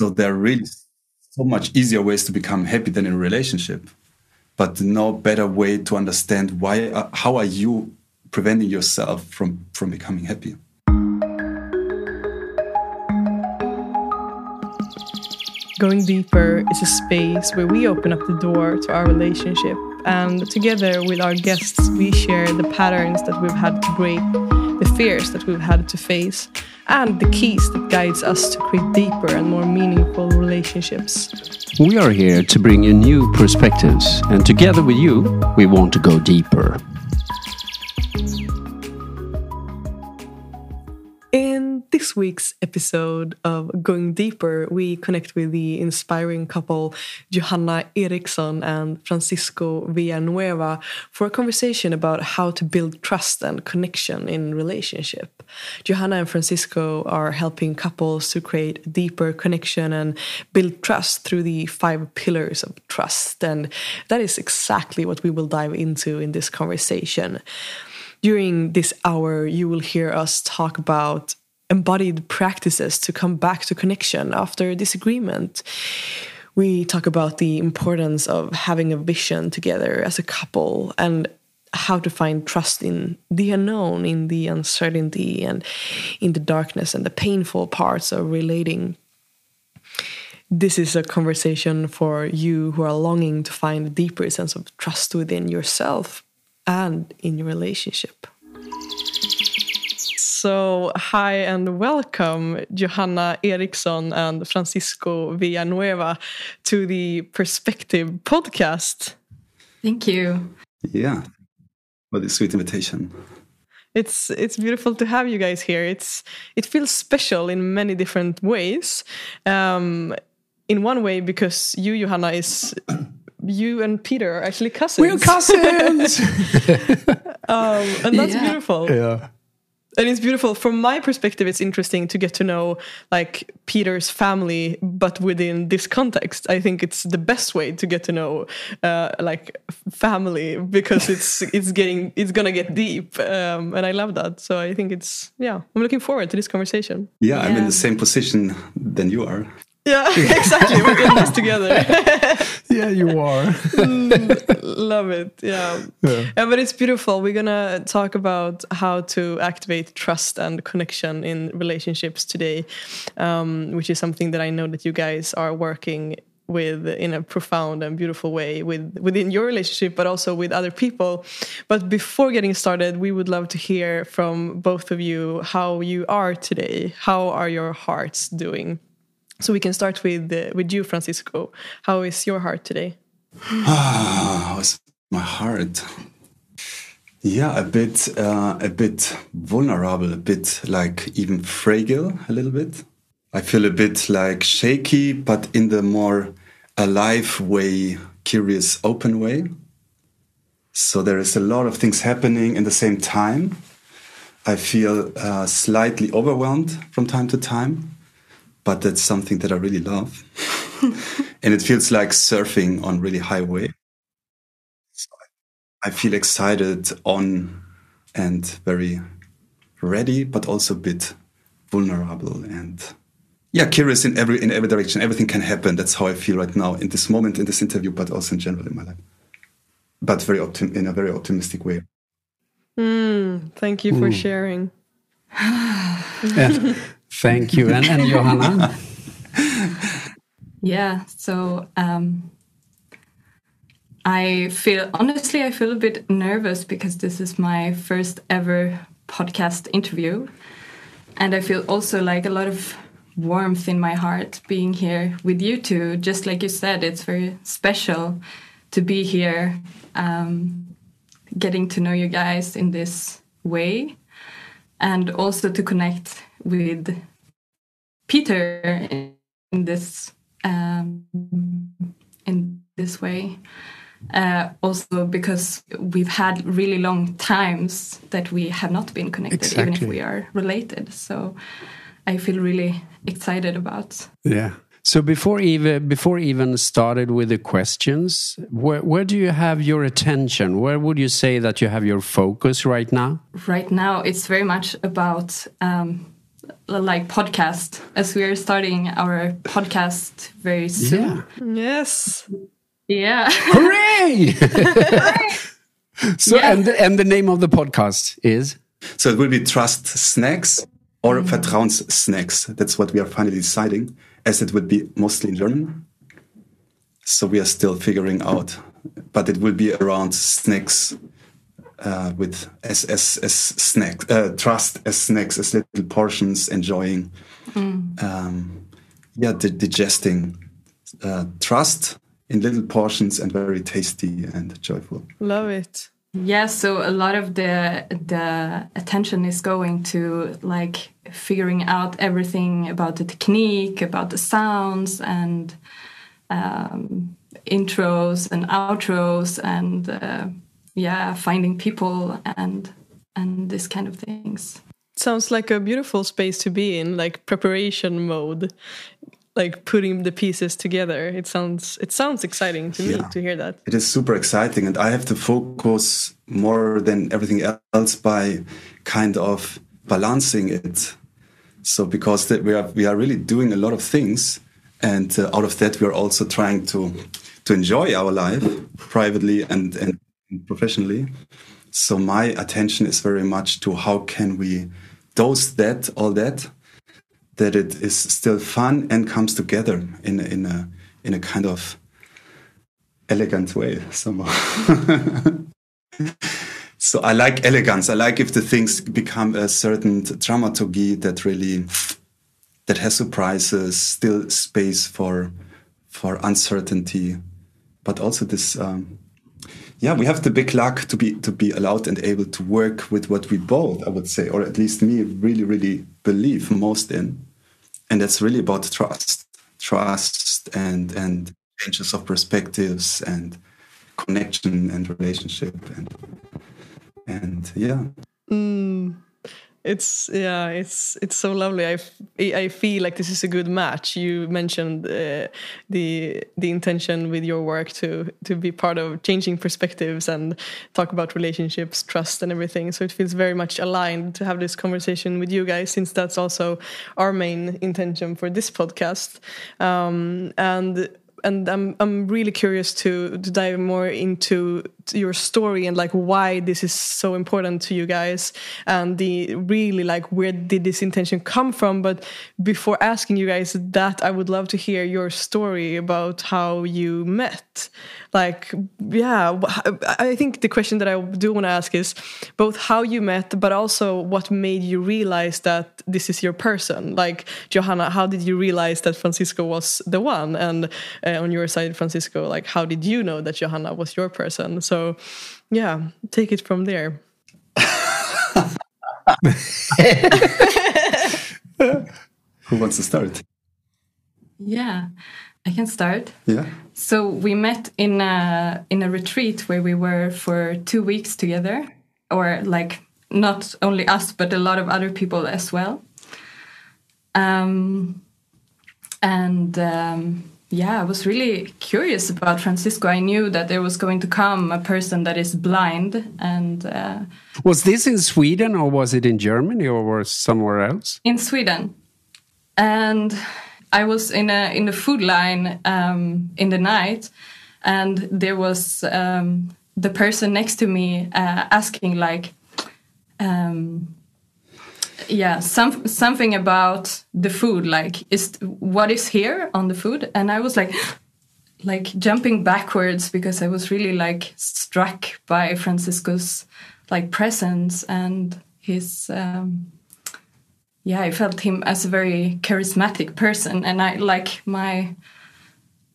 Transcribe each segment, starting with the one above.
So there are really so much easier ways to become happy than in a relationship, but no better way to understand why. Uh, how are you preventing yourself from from becoming happy? Going Deeper is a space where we open up the door to our relationship. And together with our guests, we share the patterns that we've had to break, the fears that we've had to face, and the keys that guides us to create deeper and more meaningful relationships. We are here to bring you new perspectives, and together with you, we want to go deeper. This week's episode of Going Deeper, we connect with the inspiring couple Johanna Eriksson and Francisco Villanueva for a conversation about how to build trust and connection in relationship. Johanna and Francisco are helping couples to create deeper connection and build trust through the five pillars of trust. And that is exactly what we will dive into in this conversation during this hour, you will hear us talk about embodied practices to come back to connection after disagreement. We talk about the importance of having a vision together as a couple and how to find trust in the unknown, in the uncertainty, and in the darkness and the painful parts of relating. This is a conversation for you who are longing to find a deeper sense of trust within yourself and in your relationship. So, hi and welcome, Johanna Eriksson and Francisco Villanueva, to the Perspective podcast. Thank you. Yeah, what a sweet invitation. It's it's beautiful to have you guys here. It's it feels special in many different ways. Um, in one way, because you, Johanna, is you and Peter are actually cousins. We're cousins, um, and that's yeah. beautiful. Yeah and it's beautiful. From my perspective it's interesting to get to know like peter's family but within this context. I think it's the best way to get to know uh, like family because it's it's getting it's gonna get deep um, and i love that. So i think it's yeah i'm looking forward to this conversation. Yeah, yeah. i'm in the same position than you are yeah, exactly. We're doing this together. yeah, you are. love it. Yeah. yeah. yeah. But it's beautiful. We're going to talk about how to activate trust and connection in relationships today, um, which is something that I know that you guys are working with in a profound and beautiful way with within your relationship but also with other people but before getting started we would love to hear from both of you how you are today how are your hearts doing so we can start with uh, with you, Francisco. How is your heart today? Ah, how's my heart? Yeah, a bit, uh, a bit vulnerable, a bit like even fragile, a little bit. I feel a bit like shaky, but in the more alive way, curious, open way. So there is a lot of things happening in the same time. I feel uh, slightly overwhelmed from time to time but that's something that I really love. and it feels like surfing on really high wave. So I feel excited on and very ready, but also a bit vulnerable and yeah, curious in every in every direction. Everything can happen. That's how I feel right now in this moment, in this interview, but also in general in my life. But very optim- in a very optimistic way. Mm, thank you for mm. sharing. yeah. Thank you. And, and Johanna? yeah, so um, I feel, honestly, I feel a bit nervous because this is my first ever podcast interview. And I feel also like a lot of warmth in my heart being here with you two. Just like you said, it's very special to be here, um, getting to know you guys in this way, and also to connect with Peter in this um, in this way. Uh, also because we've had really long times that we have not been connected, exactly. even if we are related. So I feel really excited about. Yeah. So before even before even started with the questions, where where do you have your attention? Where would you say that you have your focus right now? Right now, it's very much about um, like podcast as we are starting our podcast very soon. Yeah. Yes. Yeah. Hooray! so, Yeah. and, the, and the name of the podcast is? So it will be Trust Snacks or Vertrauenssnacks. That's what we are finally deciding, as it would be mostly in German. So we are still figuring out, but it will be around snacks uh, with as as as snacks, uh, trust as snacks, as little portions, enjoying, um, yeah, di- digesting, uh, trust in little portions and very tasty and joyful. Love it. Yeah, so a lot of the the attention is going to like figuring out everything about the technique, about the sounds and um, intros and outros, and uh, yeah, finding people and and this kind of things. Sounds like a beautiful space to be in, like preparation mode, like putting the pieces together. It sounds it sounds exciting to me Yeah. to hear that. It is super exciting, and I have to focus more than everything else by kind of balancing it. So because that we are we are really doing a lot of things, and uh, out of that we are also trying to to enjoy our life privately and and professionally. So my attention is very much to how can we dose that all that that it is still fun and comes together in in a in a kind of elegant way somehow. so I like elegance. I like if the things become a certain dramaturgy that really that has surprises, still space for for uncertainty, but also this. Um, yeah, we have the big luck to be to be allowed and able to work with what we both, I would say, or at least me, really, really believe most in, and that's really about trust, trust, and and changes of perspectives and connection and relationship and and yeah mm. It's yeah, it's it's so lovely. I, I feel like this is a good match. You mentioned uh, the the intention with your work to to be part of changing perspectives and talk about relationships, trust, and everything. So it feels very much aligned to have this conversation with you guys, since that's also our main intention for this podcast. Um, and and I'm I'm really curious to to dive more into your story and like why this is so important to you guys and the really like where did this intention come from? But before asking you guys that I would love to hear your story about how you met. Like yeah I think the question that I do want to ask is both how you met but also what made you realize that this is your person. Like Johanna how did you realize that Francisco was the one? And uh, on your side Francisco like how did you know that Johanna was your person so yeah take it from there who wants to start Yeah, I can start. yeah So we met in a in a retreat where we were for two weeks together, or like not only us but a lot of other people as well. Um, and um, yeah, I was really curious about Francisco. I knew that there was going to come a person that is blind, and uh, Was this in Sweden or was it in Germany or was somewhere else? in Sweden. And I was in a in a food line um, in the night, and there was um, the person next to me uh, asking like, um, yeah, some something about the food, like is what is here on the food, and I was like. Like jumping backwards because I was really like struck by Francisco's like presence and his um, yeah, I felt him as a very charismatic person, and I like my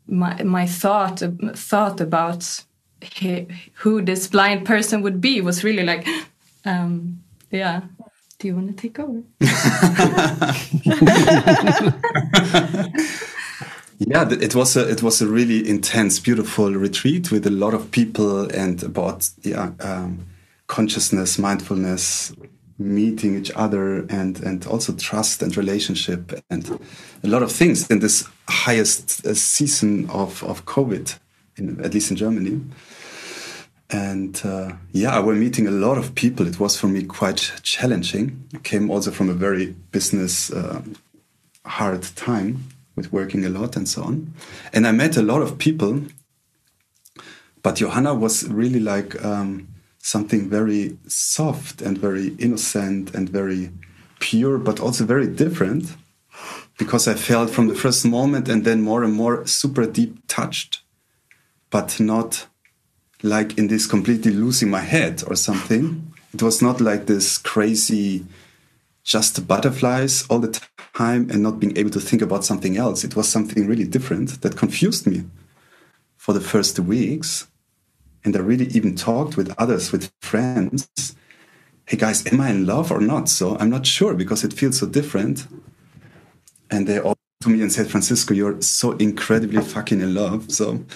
my my thought thought about he, who this blind person would be was really like, um, yeah. Do you want to take over? Yeah, it was a it was a really intense, beautiful retreat with a lot of people and about yeah um, consciousness, mindfulness, meeting each other, and and also trust and relationship and a lot of things in this highest uh, season of of COVID, in, at least in Germany. And uh, yeah, I were meeting a lot of people. It was for me quite challenging. I came also from a very business uh, hard time with working a lot and so on. And I met a lot of people. But Johanna was really like um, something very soft and very innocent and very pure, but also very different because I felt from the first moment and then more and more super deep touched, but not like in this completely losing my head or something. It was not like this crazy, just butterflies all the time and not being able to think about something else. It was something really different that confused me for the first weeks. And I really even talked with others, with friends. Hey guys, am I in love or not? So I'm not sure because it feels so different. And they all to me and said, Francisco, you're so incredibly fucking in love. So,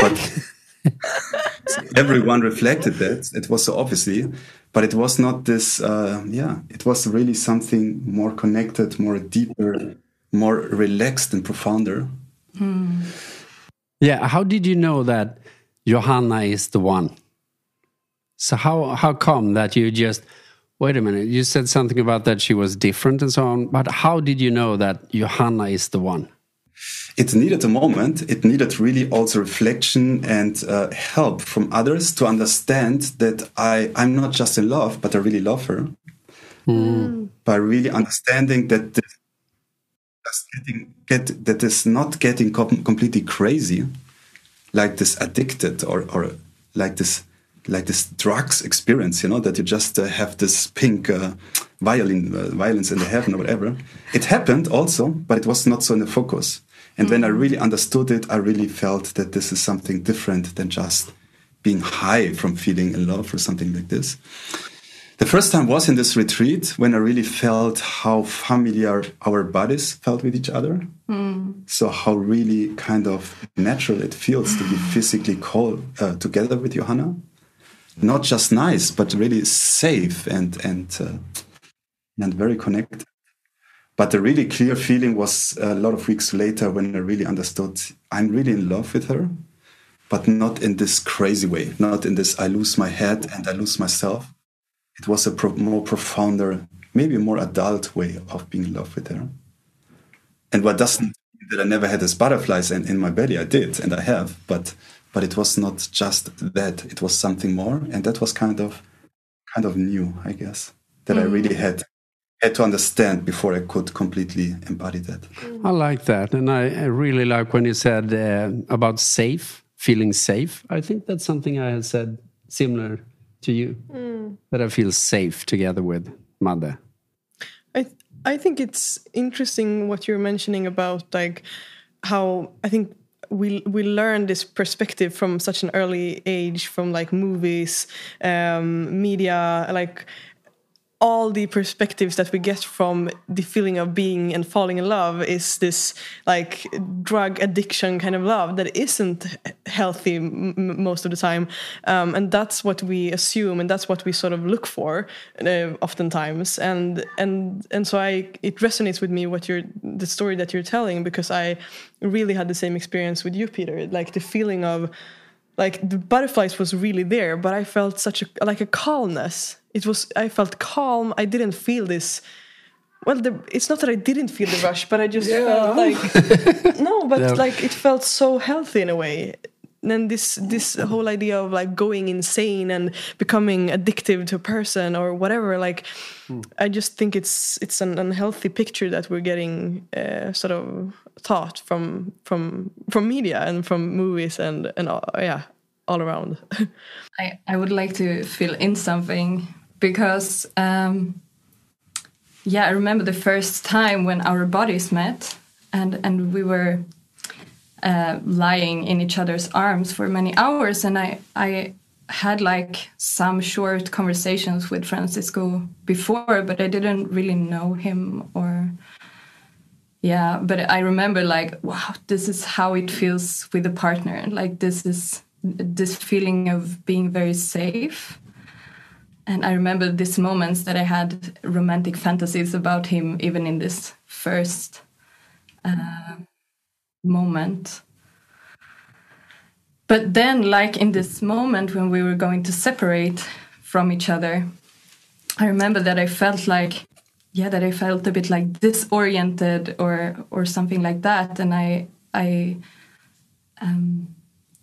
but everyone reflected that. It was so obviously, but it was not this. Uh, yeah, it was really something more connected, more deeper, more relaxed and profounder. Hmm. Yeah. How did you know that Johanna is the one? So how how come that you just wait a minute? You said something about that she was different and so on, but how did you know that Johanna is the one? It needed a moment. It needed really also reflection and uh, help from others to understand that I, I'm not just in love, but I really love her. Mm. By really understanding that this getting, get, that is not getting com completely crazy, like this addicted or, or like this like this drugs experience, you know, that you just uh, have this pink uh, violin, uh, violins in the heaven or whatever. It happened also, but it was not so in the focus. And mm. when I really understood it, I really felt that this is something different than just being high from feeling in love or something like this. The first time was in this retreat when I really felt how familiar our bodies felt with each other. Mm. So, how really kind of natural it feels to be physically called uh, together with Johanna. Not just nice, but really safe and, and, uh, and very connected. But the really clear feeling was a lot of weeks later when I really understood I'm really in love with her, but not in this crazy way, not in this I lose my head and I lose myself. It was a pro more profounder, maybe a more adult way of being in love with her. And what doesn't mean that I never had these butterflies in, in my belly, I did, and I have, but but it was not just that, it was something more, and that was kind of kind of new, I guess, that mm. I really had had to understand before I could completely embody that. I like that, and I, I really like when you said uh, about safe, feeling safe. I think that's something I had said similar to you, mm. that I feel safe together with mother. I th I think it's interesting what you're mentioning about like how I think we we learn this perspective from such an early age from like movies um, media like all the perspectives that we get from the feeling of being and falling in love is this like drug addiction kind of love that isn't healthy most of the time. Um, and that's what we assume and that's what we sort of look for uh, oftentimes. And and and so i it resonates with me what you're the story that you're telling because i really had the same experience with you peter. Like the feeling of like the butterflies was really there but i felt such a like a calmness it was i felt calm i didn't feel this well the, it's not that i didn't feel the rush but i just yeah. felt like no but yeah. like it felt so healthy in a way and this this whole idea of like going insane and becoming addictive to a person or whatever like mm. i just think it's it's an unhealthy picture that we're getting uh, sort of taught from from from media and from movies and and all, yeah all around i i would like to fill in something because um yeah i remember the first time when our bodies met and and we were uh, lying in each other's arms for many hours. And i i had like some short conversations with francisco before but i didn't really know him or yeah but i remember like wow this is how it feels with a partner. Like this is this feeling of being very safe and i remember these moments that i had romantic fantasies about him even in this first uh, moment but then, like in this moment when we were going to separate from each other, I remember that I felt like, yeah, that I felt a bit like disoriented or or something like that, and I I. Um,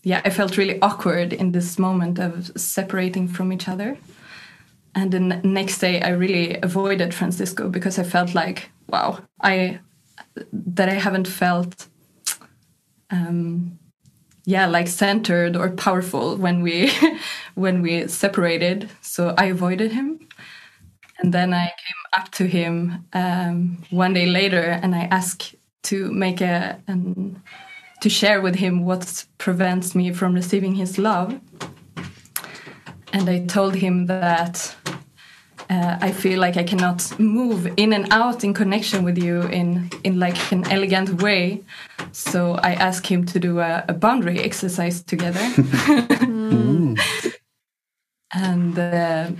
yeah, I felt really awkward in this moment of separating from each other. And the next day, I really avoided Francisco because I felt like, wow, I that I haven't felt, um, yeah, like centered or powerful when we when we separated. So I avoided him, and then I came up to him um, one day later, and I asked to make a an to share with him what prevents me from receiving his love. And I told him that uh, I feel like I cannot move in and out in connection with you in in like an elegant way. So I asked him to do a, a boundary exercise together. And uh,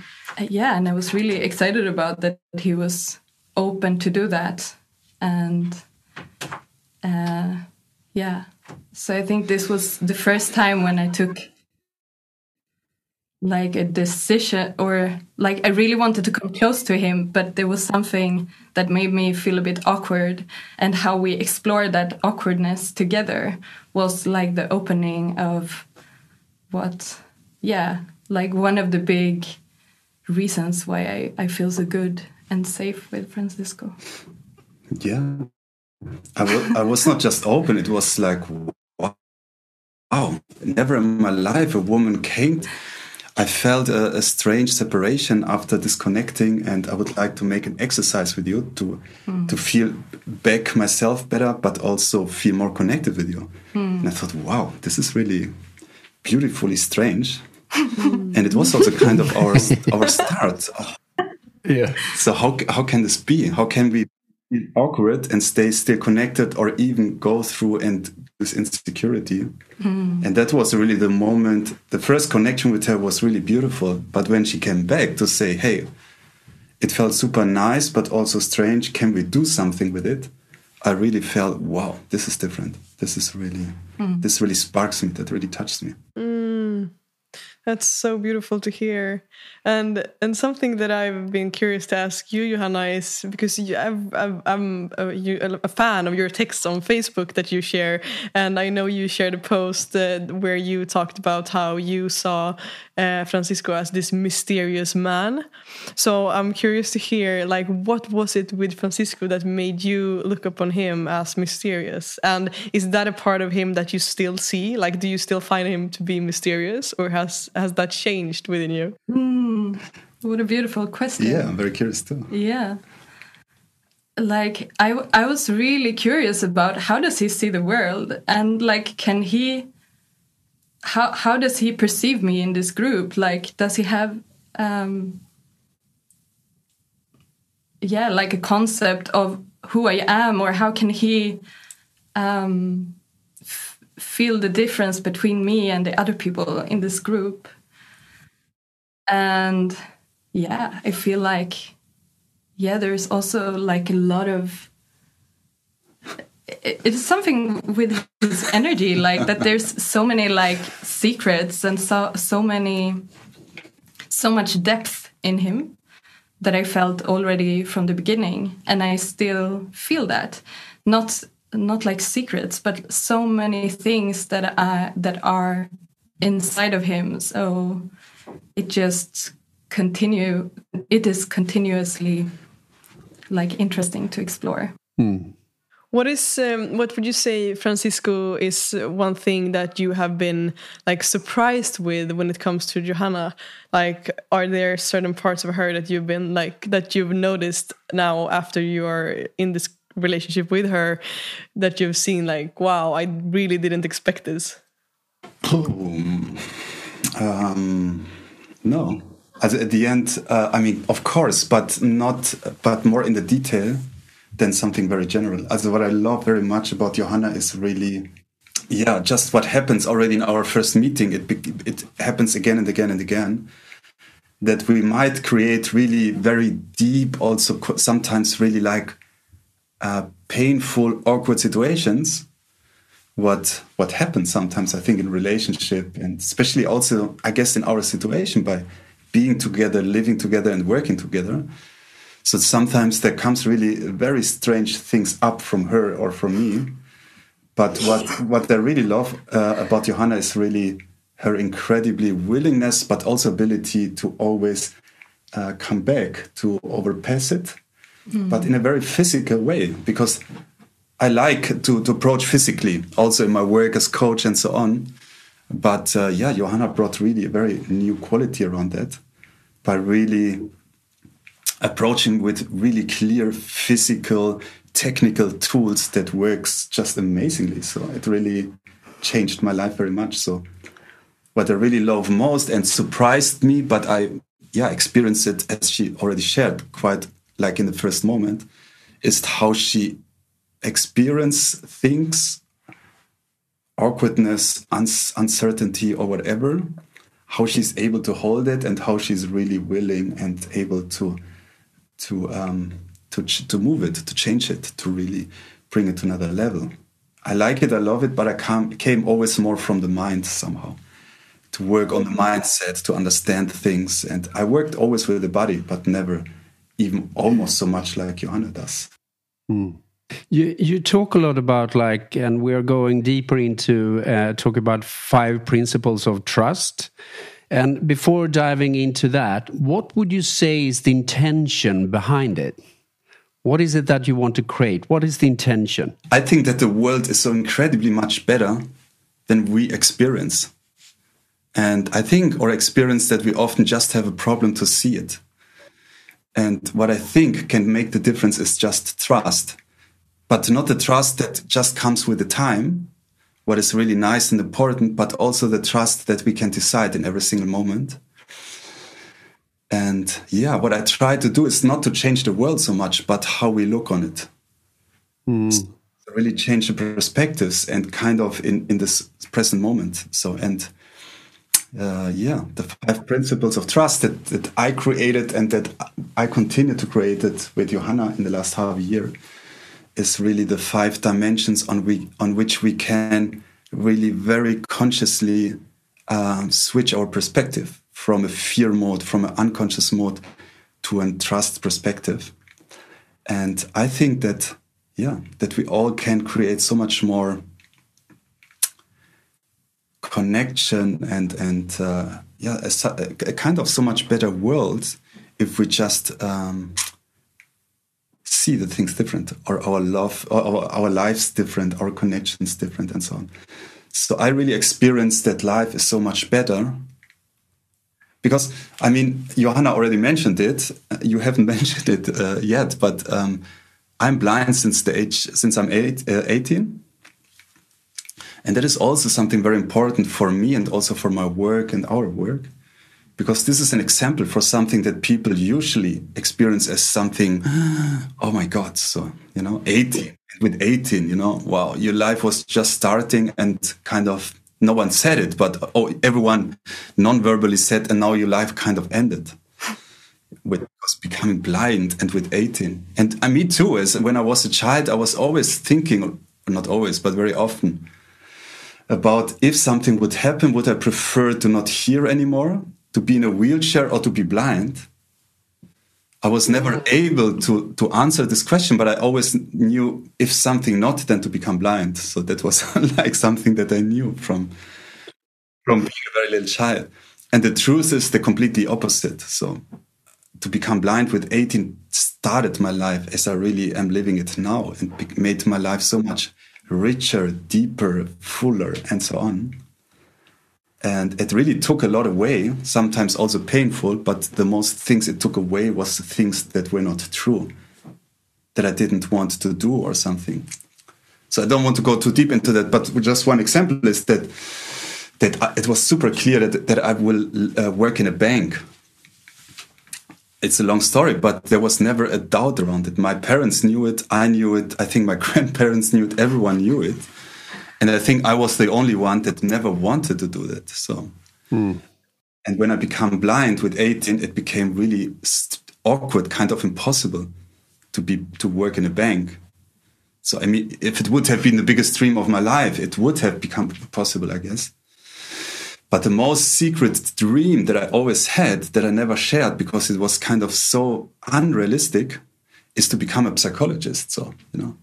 yeah, and I was really excited about that. He was open to do that, and uh, yeah. So I think this was the first time when I took like a decision or like I really wanted to come close to him, but there was something that made me feel a bit awkward. And how we explored that awkwardness together was like the opening of what, yeah, like one of the big reasons why I, I feel so good and safe with Francisco. Yeah. I was, I was not just open, it was like, wow, never in my life a woman came. I felt a, a, strange separation after disconnecting, and I would like to make an exercise with you to mm. to feel back myself better, but also feel more connected with you. Mm. And I thought, wow, this is really beautifully strange, and it was also kind of our our start. Oh. Yeah. So how how can this be? How can we feel awkward and stay still connected, or even go through and this insecurity. Mm. And that was really the moment, the first connection with her was really beautiful. But when she came back to say, hey, it felt super nice, but also strange, can we do something with it? I really felt, wow, this is different. This is really, mm. this really sparks me, that really touches me. Mm. That's so beautiful to hear, and and something that I've been curious to ask you, Johanna, is because you, I've, I've, I'm a, you, a, fan of your texts on Facebook that you share, and I know you shared a post uh, where you talked about how you saw uh, Francisco as this mysterious man. So I'm curious to hear, like, what was it with Francisco that made you look upon him as mysterious, and is that a part of him that you still see? Like, do you still find him to be mysterious, or has has that changed within you? Mm, what a beautiful question. Yeah, I'm very curious too. Yeah. Like I, I was really curious about how does he see the world and like can he how how does he perceive me in this group like does he have um yeah like a concept of who I am or how can he um feel the difference between me and the other people in this group. And yeah, I feel like, yeah, there's also like a lot of. It's something with his energy, like that. There's so many like secrets and so so many, so much depth in him that I felt already from the beginning, and I still feel that. Not not like secrets, but so many things that are that are inside of him. So it just continue. It is continuously like interesting to explore. Hmm. What is um, what would you say, Francisco, is one thing that you have been like surprised with when it comes to Johanna? Like, are there certain parts of her that you've been like that you've noticed now after you are in this relationship with her that you've seen like wow i really didn't expect this. Um, um, no. At the end uh, i mean of course but not but more in the detail than something very general. As what i love very much about johanna is really yeah just what happens already in our first meeting. It it happens again and again and again that we might create really very deep also sometimes really like uh, painful, awkward situations. what what happens sometimes i think in relationship and especially also i guess in our situation by being together living together and working together so sometimes there comes really very strange things up from her or from me but what what i really love uh, about johanna is really her incredibly willingness but also ability to always uh, come back to overpass it mm. but in a very physical way because I like to, to approach physically, also in my work as coach and so on. But uh, yeah, Johanna brought really a very new quality around that by really approaching with really clear physical, technical tools that works just amazingly. So it really changed my life very much. So what I really love most and surprised me, but I yeah experienced it as she already shared quite like in the first moment, is how she experience things, awkwardness, uncertainty, or whatever, how she's able to hold it and how she's really willing and able to to um, to to move it, to change it, to really bring it to another level. I like it, I love it, but I came always more from the mind somehow. To work on the mindset, to understand things, and I worked always with the body, but never even almost so much like Johanna does. Mm. You you talk a lot about like, and we are going deeper into uh, talk about five principles of trust. And before diving into that, what would you say is the intention behind it? What is it that you want to create? What is the intention? I think that the world is so incredibly much better than we experience. And I think or experience that we often just have a problem to see it. And what I think can make the difference is just trust but not the trust that just comes with the time, what is really nice and important, but also the trust that we can decide in every single moment. And yeah, what I try to do is not to change the world so much, but how we look on it. Mm. So really change the perspectives and kind of in, in this present moment. So, and uh, yeah, the five principles of trust that, that I created and that I continue to create it with Johanna in the last half year is really the five dimensions on we on which we can really very consciously um, switch our perspective from a fear mode, from an unconscious mode, to a trust perspective. And I think that yeah, that we all can create so much more connection and and uh, yeah, a, a, kind of so much better world if we just um, see the things different or our love or our, our lives different our connections different and so on. So i really experienced that life is so much better because i mean johanna already mentioned it. You haven't mentioned it uh, yet but um, i'm blind since the age since i'm eight, uh, 18 and that is also something very important for me and also for my work and our work because this is an example for something that people usually experience as something oh my god so you know 18 with 18 you know wow your life was just starting and kind of no one said it but oh everyone non-verbally said and now your life kind of ended with becoming blind and with 18 and uh, me too as when i was a child i was always thinking not always but very often about if something would happen would i prefer to not hear anymore to be in a wheelchair or to be blind? I was never mm-hmm. able to, to answer this question, but I always knew if something not, then to become blind. So that was like something that I knew from, from being a very little child. And the truth is the completely opposite. So to become blind with 18 started my life as I really am living it now and made my life so much richer, deeper, fuller, and so on. And it really took a lot away, sometimes also painful, but the most things it took away was the things that were not true, that I didn't want to do or something. So I don't want to go too deep into that, but just one example is that that it was super clear that, that I will uh, work in a bank. It's a long story, but there was never a doubt around it. My parents knew it, I knew it, I think my grandparents knew it, everyone knew it and I think I was the only one that never wanted to do that. So, mm. and when I became blind with 18, it became really awkward, kind of impossible to be to work in a bank. So I mean, if it would have been the biggest dream of my life, it would have become possible, I guess. But the most secret dream that I always had that I never shared because it was kind of so unrealistic is to become a psychologist. So, you know,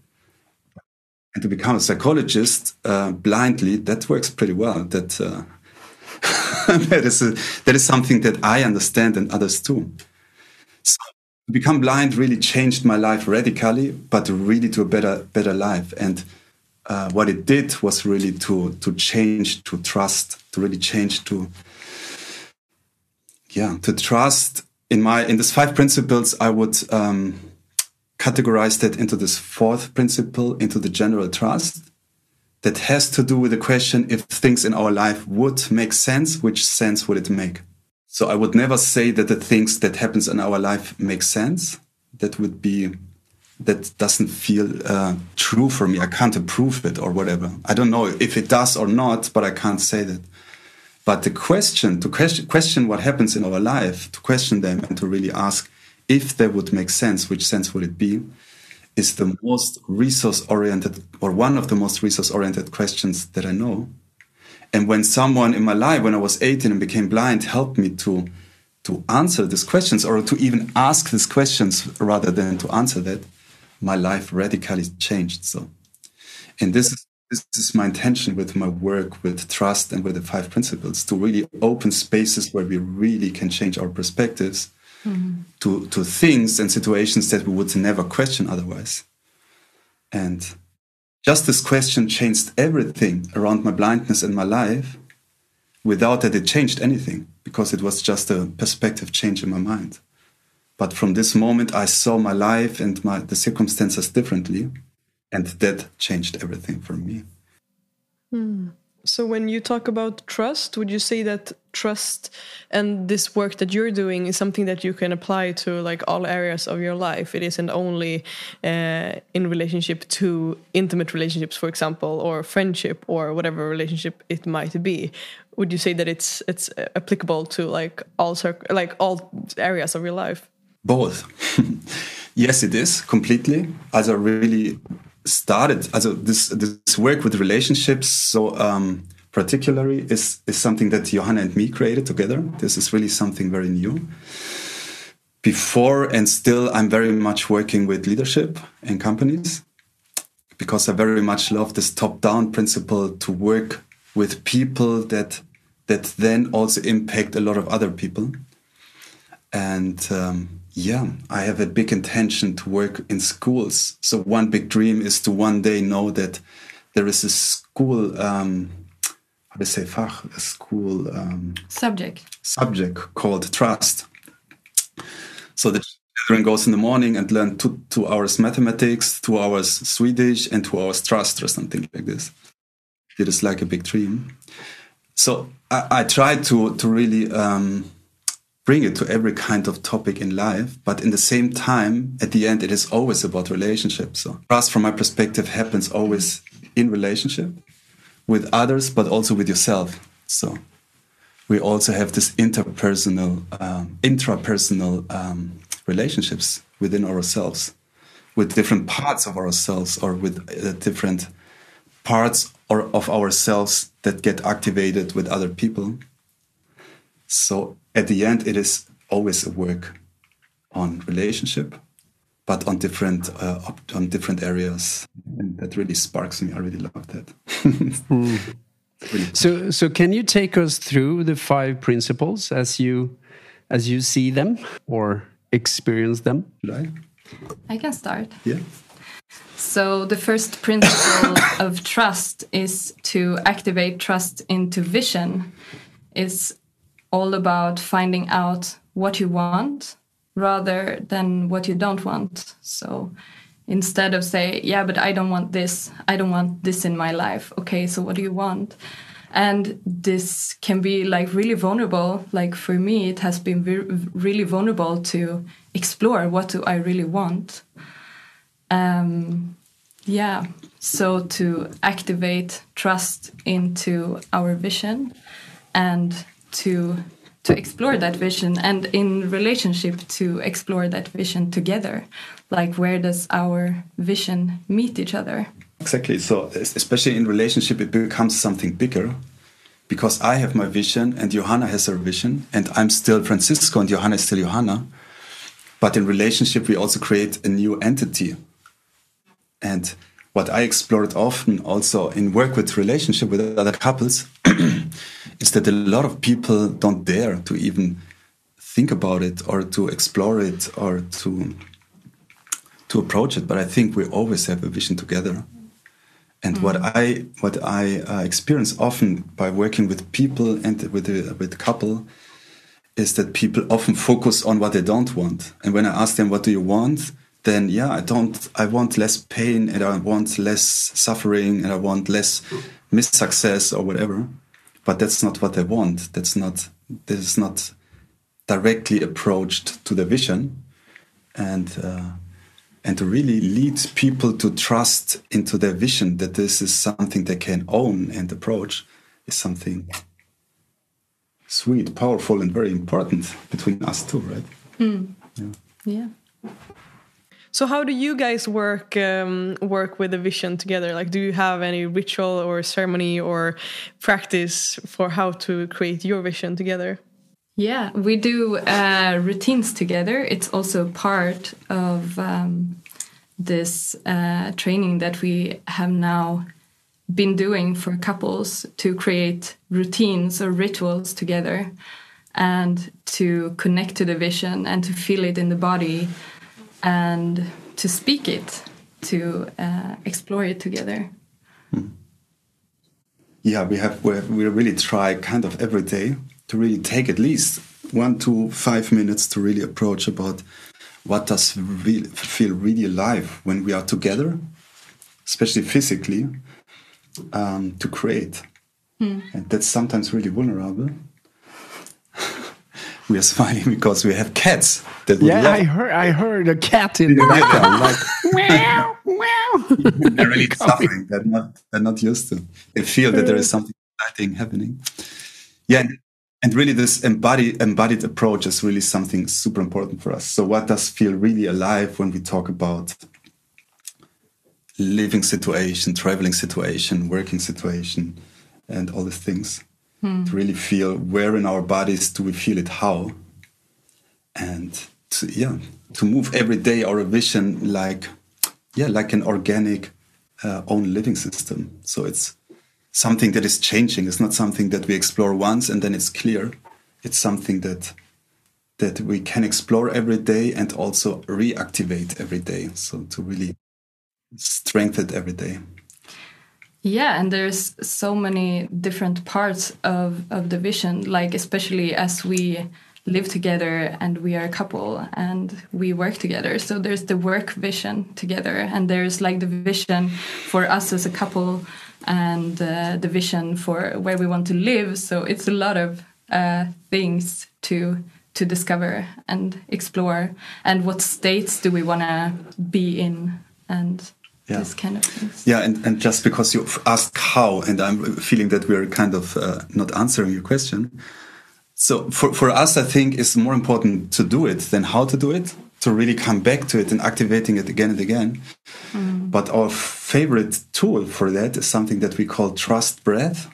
and to become a psychologist uh, blindly, that works pretty well. That, uh, that, is a, that is something that I understand and others too. So to become blind really changed my life radically, but really to a better, better life. And uh, what it did was really to to change to trust to really change to yeah to trust. In my in these five principles i would um, categorize that into this fourth principle into the general trust that has to do with the question if things in our life would make sense which sense would it make? So i would never say that the things that happens in our life make sense. That would be that doesn't feel uh, true for me. I can't approve it or whatever. I don't know if it does or not, but I can't say that. But the question, to question, question what happens in our life, to question them and to really ask if they would make sense, which sense would it be, is the most resource oriented or one of the most resource oriented questions that I know. And when someone in my life, when I was 18 and became blind, helped me to to answer these questions or to even ask these questions rather than to answer that, my life radically changed. So, and this is this is my intention with my work with trust and with the five principles to really open spaces where we really can change our perspectives mm-hmm. to to things and situations that we would never question otherwise. And just this question changed everything around my blindness and my life without that it changed anything because it was just a perspective change in my mind. But from this moment, I saw my life and my, the circumstances differently. And that changed everything for me. Hmm. So, when you talk about trust, would you say that trust and this work that you're doing is something that you can apply to like all areas of your life? It isn't only uh, in relationship to intimate relationships, for example, or friendship or whatever relationship it might be. Would you say that it's it's applicable to like all like all areas of your life? Both. yes, it is completely. As I really started, also this this work with relationships, so um, particularly is is something that Johanna and me created together. This is really something very new. Before and still, I'm very much working with leadership in companies because I very much love this top-down principle to work with people that that then also impact a lot of other people. And um, yeah, I have a big intention to work in schools. So one big dream is to one day know that there is a school, um, how to say Fach, a school um, subject subject called trust. So the children goes in the morning and learn two, two hours mathematics, two hours Swedish, and two hours trust or something like this. It is like a big dream. So I, I try to to really um, bring it to every kind of topic in life. But in the same time, at the end, it is always about relationships. So trust, from my perspective, happens always in relationship with others, but also with yourself. So we also have this interpersonal, um, intrapersonal um, relationships within ourselves, with different parts of ourselves, or with uh, different parts or of ourselves that get activated with other people. So at the end, it is always a work on relationship, but on different uh, on different areas, and that really sparks me. I really love that. mm. really so, so can you take us through the five principles as you as you see them or experience them? I? I can start. Yeah. So, the first principle of trust is to activate trust into vision. Is all about finding out what you want rather than what you don't want. So instead of say, yeah, but I don't want this, I don't want this in my life. Okay, so what do you want? And this can be like really vulnerable. Like for me, it has been really vulnerable to explore what do I really want. Um, yeah, so to activate trust into our vision and to to explore that vision and in relationship to explore that vision together like where does our vision meet each other? Exactly. So, especially in relationship, it becomes something bigger because I have my vision and Johanna has her vision, and I'm still Francisco and Johanna is still Johanna. But in relationship, we also create a new entity. And what I explored often also in work with relationship with other couples is that a lot of people don't dare to even think about it or to explore it or to to approach it. But I think we always have a vision together. And what I what I uh, experience often by working with people and with a, with a couple is that people often focus on what they don't want. And when I ask them, "What do you want?" then yeah, I don't. I want less pain and I want less suffering and I want less missed success or whatever. But that's not what they want. That's not. This is not directly approached to the vision, and. Uh, and to really lead people to trust into their vision that this is something they can own and approach is something sweet, powerful, and very important between us two, right? Yeah. Yeah. So how do you guys work um, work with the vision together? Like, do you have any ritual or ceremony or practice for how to create your vision together? Yeah, we do uh, routines together. It's also part of um, this uh, training that we have now been doing for couples to create routines or rituals together and to connect to the vision and to feel it in the body and to speak it, to uh, explore it together. Yeah, we have we we really try kind of every day to really take at least one to five minutes to really approach about what does really feel really alive when we are together, especially physically, um, to create, and that's sometimes really vulnerable. We are smiling because we have cats that Yeah, love I heard. I heard a cat in the background. Like, meow, meow. they're really suffering. They're not. They're not used to. They feel that there is something exciting happening. Yeah, and, and really, this embodied embodied approach is really something super important for us. So, what does feel really alive when we talk about living situation, traveling situation, working situation, and all these things? To really feel where in our bodies do we feel it, how, and to, yeah, to move every day our vision like yeah, like an organic uh, own living system. So it's something that is changing. It's not something that we explore once and then it's clear. It's something that that we can explore every day and also reactivate every day. So to really strengthen it every day. Yeah, and there's so many different parts of, of the vision, like especially as we live together and we are a couple and we work together. So there's the work vision together, and there's like the vision for us as a couple and uh, the vision for where we want to live. So it's a lot of uh, things to to discover and explore, and what states do we want to be in, and Yeah. this kind of things. Yeah, and, and just because you asked how, and I'm feeling that we're kind of uh, not answering your question. So for, for us, I think it's more important to do it than how to do it, to really come back to it and activating it again and again. But our favorite tool for that is something that we call trust breath.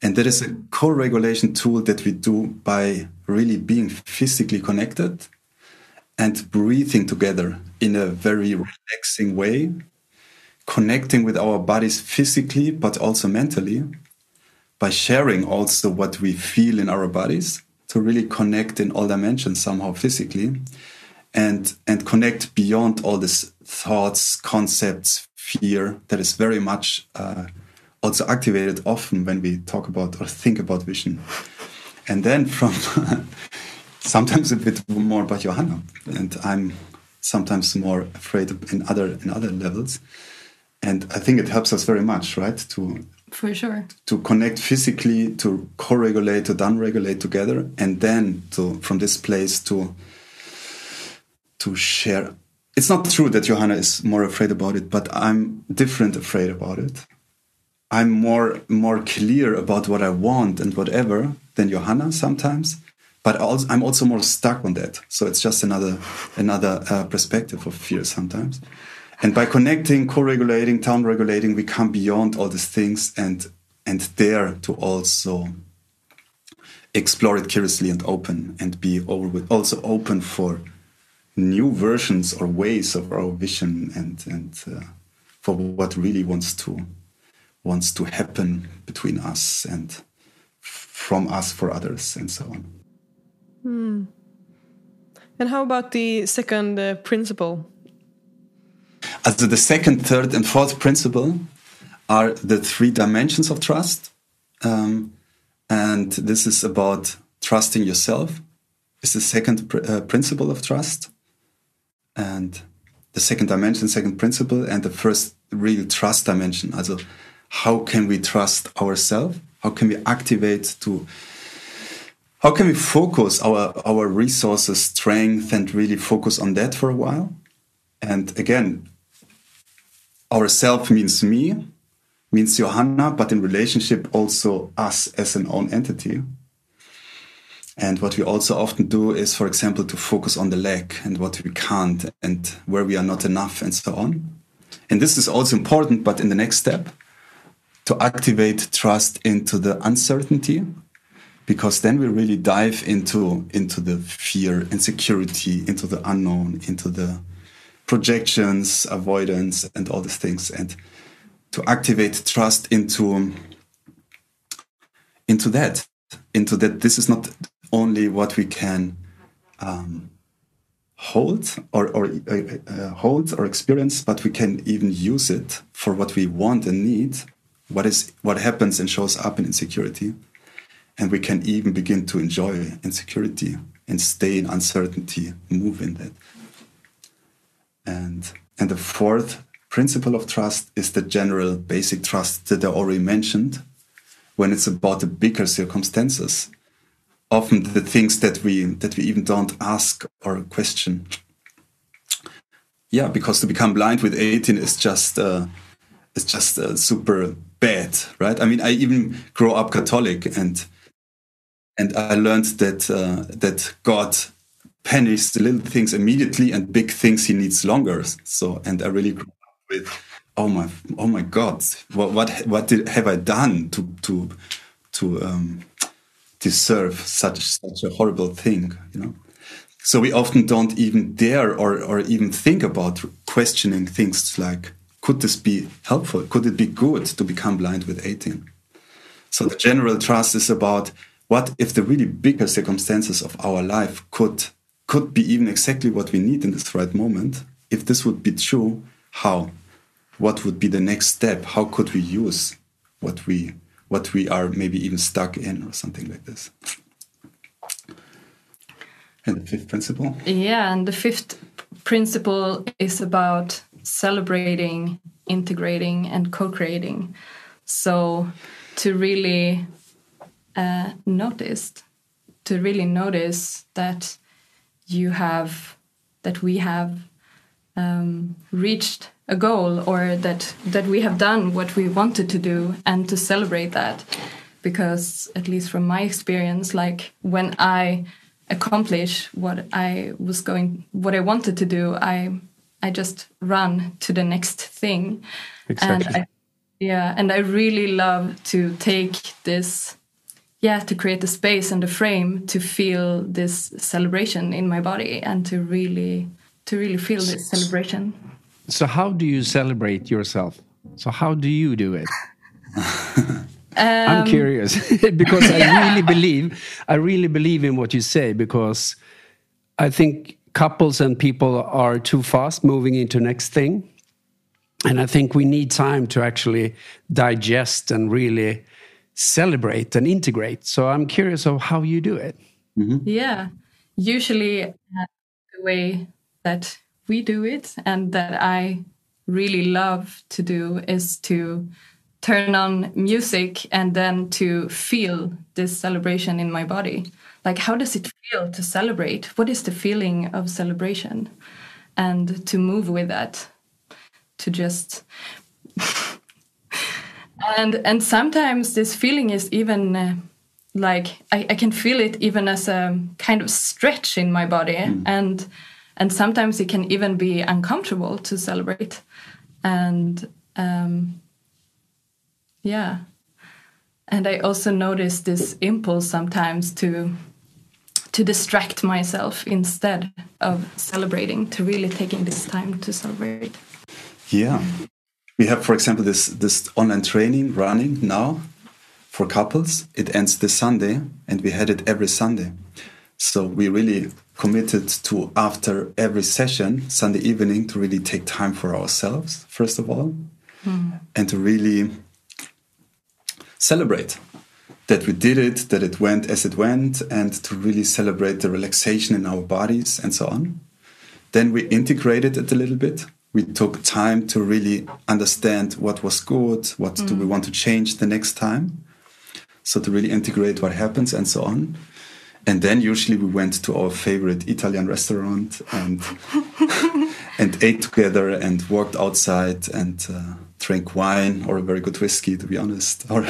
And that is a co regulation tool that we do by really being physically connected and breathing together in a very relaxing way, connecting with our bodies physically but also mentally, by sharing also what we feel in our bodies to really connect in all dimensions somehow physically and and connect beyond all these thoughts concepts fear that is very much uh, also activated often when we talk about or think about vision. And then from sometimes a bit more about johanna and i'm sometimes more afraid in other in other levels and i think it helps us very much right to For sure. to connect physically, to co-regulate, to down-regulate together, and then to from this place to to share. It's not true that Johanna is more afraid about it, but I'm different afraid about it. I'm more more clear about what I want and whatever than Johanna sometimes, but also, I'm also more stuck on that. So it's just another another uh, perspective of fear sometimes. And by connecting, co-regulating, down regulating, we come beyond all these things and and dare to also explore it curiously and open and be also open for new versions or ways of our vision and and uh, for what really wants to wants to happen between us and from us for others and so on. Hmm. And how about the second uh, principle? As the second, third, and fourth principle are the three dimensions of trust. Um, and this is about trusting yourself. It's the second pr uh, principle of trust. And the second dimension, second principle, and the first real trust dimension. Also, how can we trust ourselves? How can we activate to how can we focus our our resources, strength, and really focus on that for a while? And again, ourself means me, means Johanna, but in relationship also us as an own entity. And what we also often do is, for example, to focus on the lack and what we can't and where we are not enough and so on. And this is also important, but in the next step, to activate trust into the uncertainty, because then we really dive into, into the fear, insecurity, into the unknown, into the projections, avoidance, and all these things. And to activate trust into, into that, into that this is not only what we can um, hold or, or uh, uh, hold or experience, but we can even use it for what we want and need. What is what happens and shows up in insecurity, and we can even begin to enjoy insecurity and stay in uncertainty, move in that. And and the fourth principle of trust is the general basic trust that I already mentioned, when it's about the bigger circumstances often the things that we that we even don't ask or question. Yeah, because to become blind with 18 is just uh, is just uh, super bad, right? I mean, I even grow up Catholic and and I learned that uh, that God punishes the little things immediately and big things He needs longer. So, and I really grew up with, oh my, oh my God, what what what did have I done to to to um, deserve such such a horrible thing you know? So we often don't even dare or or even think about questioning things like could this be helpful? Could it be good to become blind with 18 so the general trust is about what if the really bigger circumstances of our life could could be even exactly what we need in this right moment if this would be true how what would be the next step how could we use what we what we are maybe even stuck in or something like this. And the fifth principle? Yeah, and the fifth principle is about celebrating, integrating, and co creating. So to really uh, notice, to really notice that you have, that we have um, reached a goal or that that we have done what we wanted to do and to celebrate that because at least from my experience like when i accomplish what i was going what i wanted to do i i just run to the next thing exactly. and I, yeah and i really love to take this yeah to create the space and the frame to feel this celebration in my body and to really to really feel this celebration so, how do you celebrate yourself? So, how do you do it? um, I'm curious because I really believe I really believe in what you say because I think couples and people are too fast moving into next thing, and I think we need time to actually digest and really celebrate and integrate. So, I'm curious of how you do it. Mm -hmm. Yeah, usually uh, the way that we do it and that I really love to do is to turn on music and then to feel this celebration in my body. Like, how does it feel to celebrate? What is the feeling of celebration? And to move with that, to just. and and sometimes this feeling is even uh, like I, I can feel it even as a kind of stretch in my body. And and sometimes it can even be uncomfortable to celebrate. And um, yeah. And i also notice this impulse sometimes to to distract myself instead of celebrating to really taking this time to celebrate. Yeah. We have, for example, this this online training running now for couples. It ends this Sunday, and we had it every Sunday. So we really committed to after every session Sunday evening to really take time for ourselves first of all, hmm. and to really celebrate that we did it, that it went as it went, and to really celebrate the relaxation in our bodies and so on. Then we integrated it a little bit. We took time to really understand what was good, what do we want to change the next time. So to really integrate what happens and so on. And then usually we went to our favorite Italian restaurant and and ate together and walked outside and uh, drank wine or a very good whiskey, to be honest. Or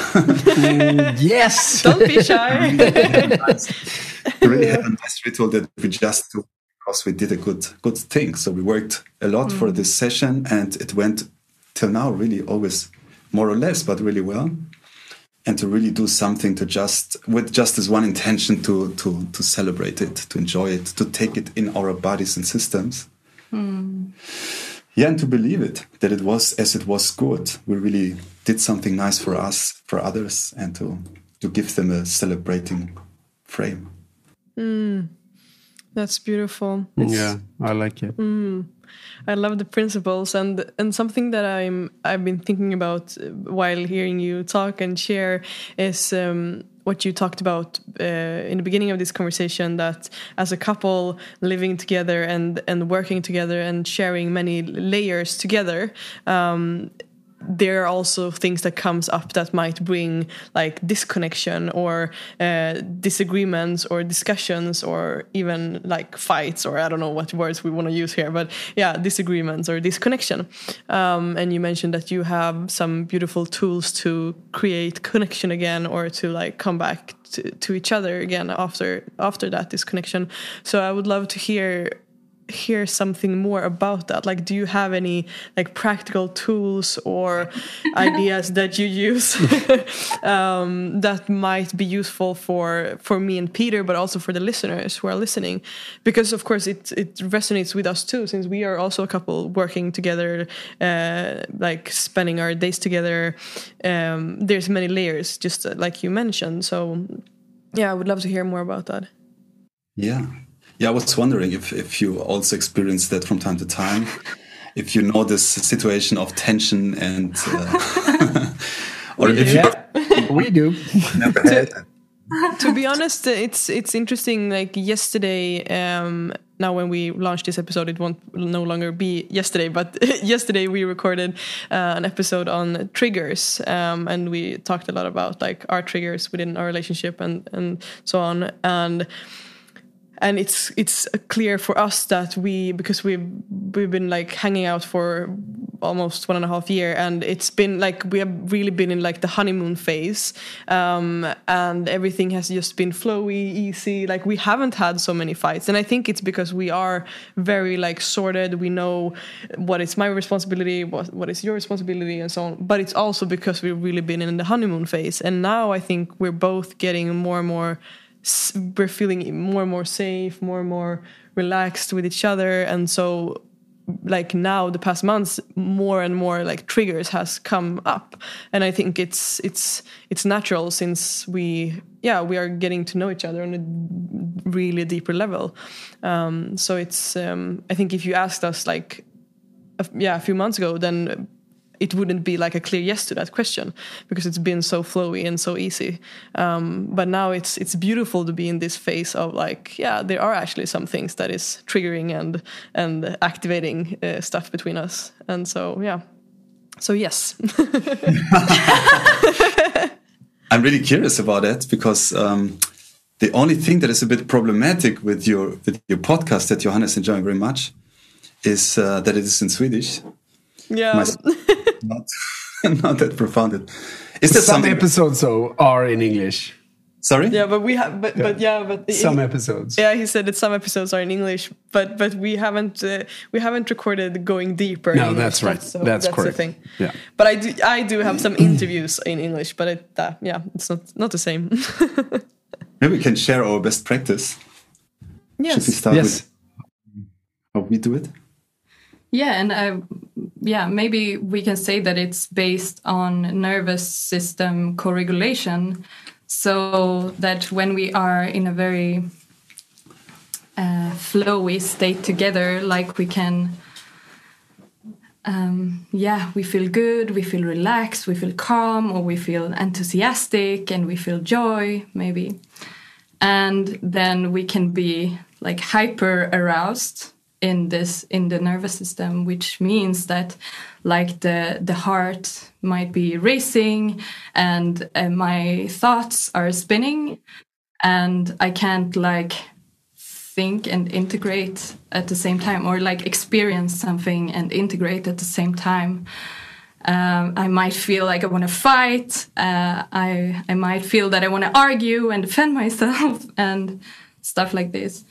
Yes. Don't be shy. we really had a nice ritual that we just do because we did a good good thing. So we worked a lot for mm. this session, and it went till now really always more or less, but really well. And to really do something to just with just this one intention to to to celebrate it, to enjoy it, to take it in our bodies and systems. Mm. Yeah, and to believe it that it was as it was good. We really did something nice for us, for others, and to to give them a celebrating frame. Mm. That's beautiful. Yeah, I like it. I love the principles and and something that I'm I've been thinking about uh, while hearing you talk and share is um, what you talked about uh, in the beginning of this conversation that as a couple living together and and working together and sharing many layers together um, there are also things that comes up that might bring like disconnection or uh, disagreements or discussions or even like fights or I don't know what words we want to use here, but yeah, disagreements or disconnection. Um, and you mentioned that you have some beautiful tools to create connection again or to like come back to, to each other again after after that disconnection. So I would love to hear hear something more about that? Like do you have any like practical tools or ideas that you use um, that might be useful for for me and peter but also for the listeners who are listening? Because of course it it resonates with us too since we are also a couple working together uh, like spending our days together. Um, there's many layers just uh, like you mentioned. So yeah i would love to hear more about that. Yeah. Yeah, I was wondering if, if you also experience that from time to time. If you know this situation of tension and, uh, or if you we do. never had to be honest, uh, it's it's interesting. Like yesterday, um, now when we launch this episode, it won't no longer be yesterday. But yesterday we recorded uh, an episode on triggers, um, and we talked a lot about like our triggers within our relationship and and so on. And and it's it's clear for us that we because we've we've been like hanging out for almost one and a half year and it's been like we have really been in like the honeymoon phase. Um, and everything has just been flowy easy. Like we haven't had so many fights. And i think it's because we are very like sorted. We know what is my responsibility what, what is your responsibility and so on. But it's also because we've really been in the honeymoon phase. And now i think we're both getting more and more we're feeling more and more safe, more and more relaxed with each other, and so like now the past months more and more like triggers has come up. And i think it's it's it's natural since we yeah we are getting to know each other on a really deeper level. Um so it's um i think if you asked us like yeah a few months ago then it wouldn't be like a clear yes to that question because it's been so flowy and so easy. Um, but now it's it's beautiful to be in this phase of like yeah there are actually some things that is triggering and and activating uh, stuff between us. And so yeah. So yes. I'm really curious about that because um, the only thing that is a bit problematic with your with your podcast that Johanna's enjoying very much is uh, that it is in Swedish. yeah. My- not not that profound. Is there Some something? episodes though are in English. Sorry. Yeah, but we have, but but yeah, but Some he- episodes. Yeah, he said that some episodes are in English, but but we haven't uh, we haven't recorded going deeper. in No, English. that's right. so That's the correct. thing. Yeah. But I do I do have some interviews in English, but it uh, yeah, it's not not the same. Maybe we can share our best practice. Should we start Yes. with how we do it? Yeah, and I, yeah, maybe we can say that it's based on nervous system co-regulation, so that when we are in a very uh, flowy state together, like we can, um, yeah, we feel good, we feel relaxed, we feel calm, or we feel enthusiastic, and we feel joy, maybe, and then we can be like hyper aroused in this in the nervous system which means that like the the heart might be racing and uh, my thoughts are spinning and i can't like think and integrate at the same time or like experience something and integrate at the same time um, I might feel like I want to fight. Uh, I I might feel that I want to argue and defend myself and stuff like this.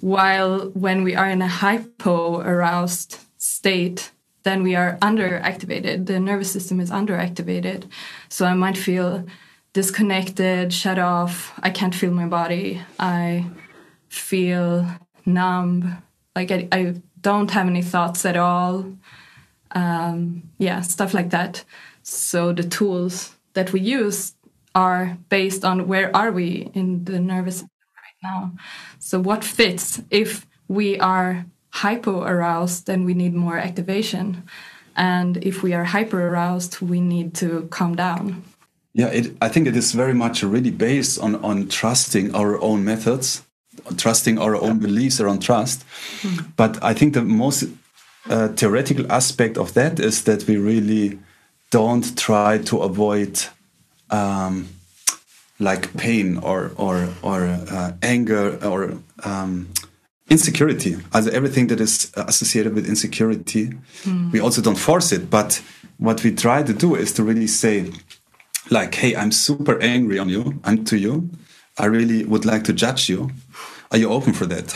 While when we are in a hypo aroused state, then we are underactivated. The nervous system is underactivated, so I might feel disconnected, shut off. I can't feel my body. I feel numb. Like I, I don't have any thoughts at all um, yeah, stuff like that. So the tools that we use are based on where are we in the nervous now. So what fits? If we are hypo aroused, then we need more activation, and if we are hyper aroused, we need to calm down. Yeah, it, I think it is very much really based on on trusting our own methods, trusting our own beliefs around trust. But I think the most uh, theoretical aspect of that is that we really don't try to avoid um, like pain or or or uh, anger or um, insecurity. Also everything that is associated with insecurity, we also don't force it. But what we try to do is to really say, like, "Hey, I'm super angry on you. I'm to you. I really would like to judge you. Are you open for that?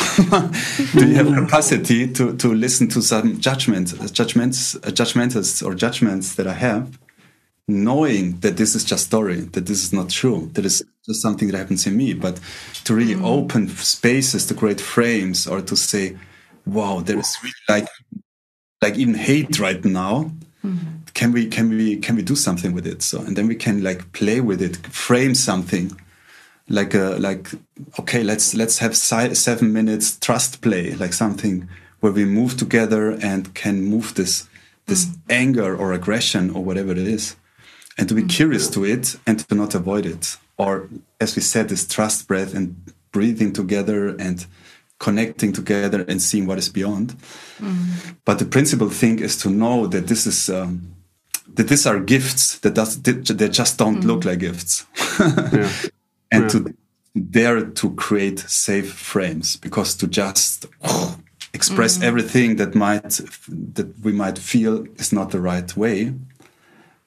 Do you have capacity to to listen to some judgments, judgments, judgmentals or judgments that I have?" Knowing that this is just story, that this is not true, that is just something that happens in me, but to really mm. open spaces to create frames or to say, wow, there is really like like even hate right now. Mm-hmm. Can we can we can we do something with it? So and then we can like play with it, frame something like a like okay let's let's have si- seven minutes trust play like something where we move together and can move this this mm. anger or aggression or whatever it is and to be mm-hmm. curious to it and to not avoid it. Or as we said this trust breath and breathing together and connecting together and seeing what is beyond. Mm-hmm. But the principal thing is to know that this is um, that these are gifts that does they just don't look mm-hmm. like gifts. And to dare to create safe frames because to just express everything that might that we might feel is not the right way.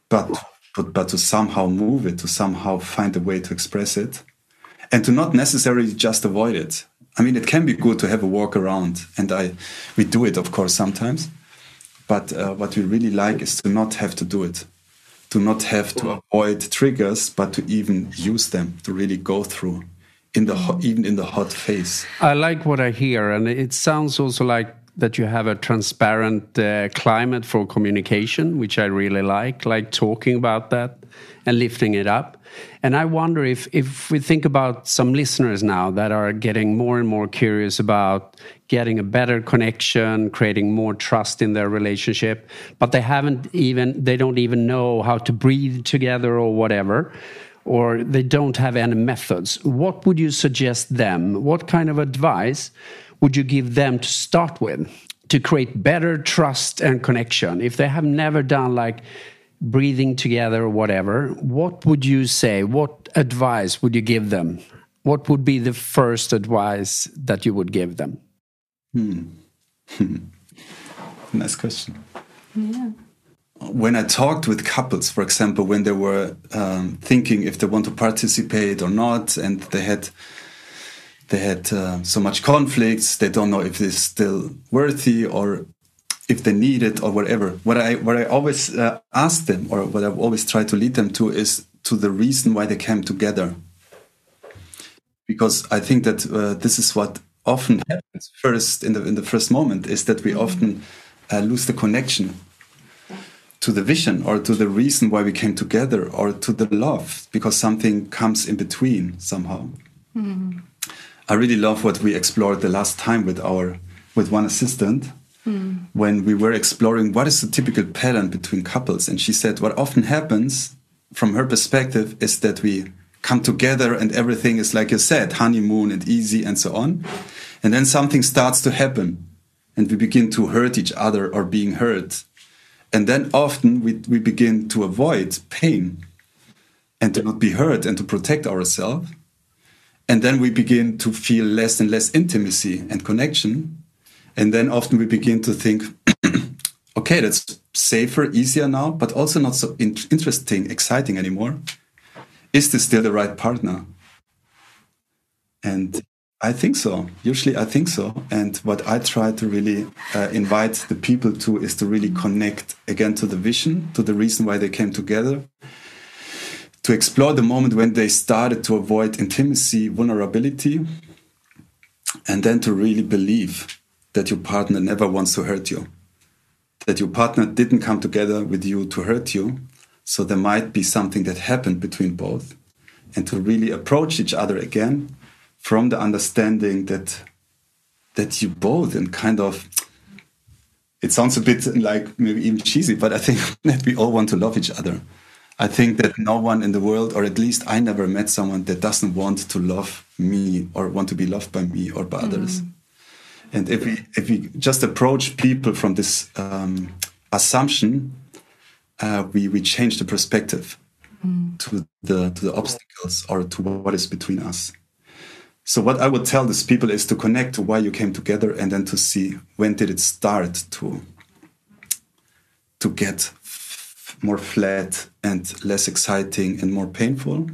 But but but to somehow move it to somehow find a way to express it. And to not necessarily just avoid it. I mean it can be good to have a walk around and i we do it of course sometimes. But uh, what we really like is to not have to do it. To not have to avoid triggers but to even use them to really go through in the hot, even in the hot phase. I like what I hear, and it sounds also like that you have a transparent uh, climate for communication, which I really like, like talking about that and lifting it up. And I wonder if, if we think about some listeners now that are getting more and more curious about getting a better connection, creating more trust in their relationship, but they haven't even, they don't even know how to breathe together or whatever or they don't have any methods, what would you suggest them? What kind of advice would you give them to start with to create better trust and connection? If they have never done like breathing together or whatever, what would you say? What advice would you give them? What would be the first advice that you would give them? Hmm. nice question Yeah. when I talked with couples, for example, when they were um, thinking if they want to participate or not, and they had they had uh, so much conflicts, they don't know if it's still worthy or if they need it or whatever. What I what I always uh, ask them, or what I've always tried to lead them to, is to the reason why they came together. Because I think that uh, this is what often happens first in the in the first moment is that we mm -hmm. often uh, lose the connection to the vision or to the reason why we came together or to the love because something comes in between somehow. Mm. I really love what we explored the last time with our with one assistant mm. when we were exploring what is the typical pattern between couples and she said what often happens from her perspective is that we come together and everything is like you said honeymoon and easy and so on and then something starts to happen and we begin to hurt each other or being hurt. And then often we, we begin to avoid pain and to not be hurt and to protect ourselves. And then we begin to feel less and less intimacy and connection. And then often we begin to think, okay, that's safer, easier now, but also not so in interesting, exciting anymore. Is this still the right partner? And I think so. Usually, I think so. And what I try to really uh, invite the people to is to really connect again to the vision, to the reason why they came together, to explore the moment when they started to avoid intimacy, vulnerability, and then to really believe that your partner never wants to hurt you, that your partner didn't come together with you to hurt you. So there might be something that happened between both, and to really approach each other again from the understanding that that you both and kind of it sounds a bit like maybe even cheesy, but I think that we all want to love each other. I think that no one in the world, or at least I never met someone that doesn't want to love me or want to be loved by me or by mm. others. And if we if we just approach people from this um, assumption, uh, we we change the perspective mm. to the to the obstacles or to what is between us. So what I would tell these people is to connect to why you came together and then to see when did it start to to get more flat and less exciting and more painful.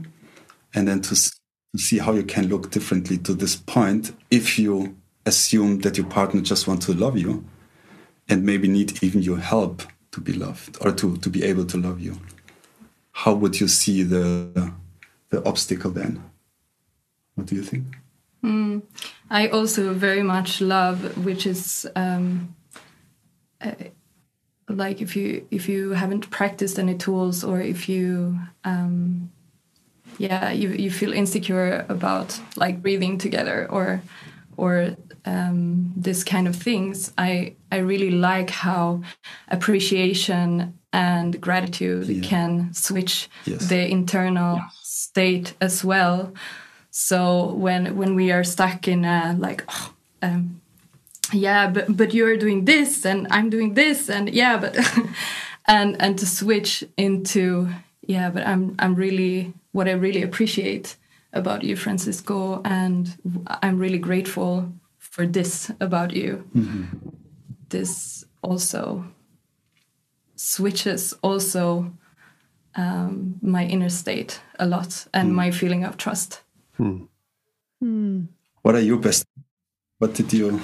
And then to, see how you can look differently to this point if you assume that your partner just wants to love you and maybe need even your help to be loved or to, to be able to love you how would you see the the obstacle then? What do you think? Mm. I also very much love, which is um, uh, like if you if you haven't practiced any tools or if you um, yeah you you feel insecure about like breathing together or or um, this kind of things. I I really like how appreciation and gratitude yeah. can switch yes. the internal state as well so when when we are stuck in a like, oh, um, yeah, but but you're doing this and I'm doing this and yeah, but and and to switch into yeah, but I'm I'm really what I really appreciate about you, Francisco, and I'm really grateful for this about you. Mm -hmm. This also switches also um, my inner state a lot and mm. my feeling of trust. Hmm. Hmm. What are your best? What did you?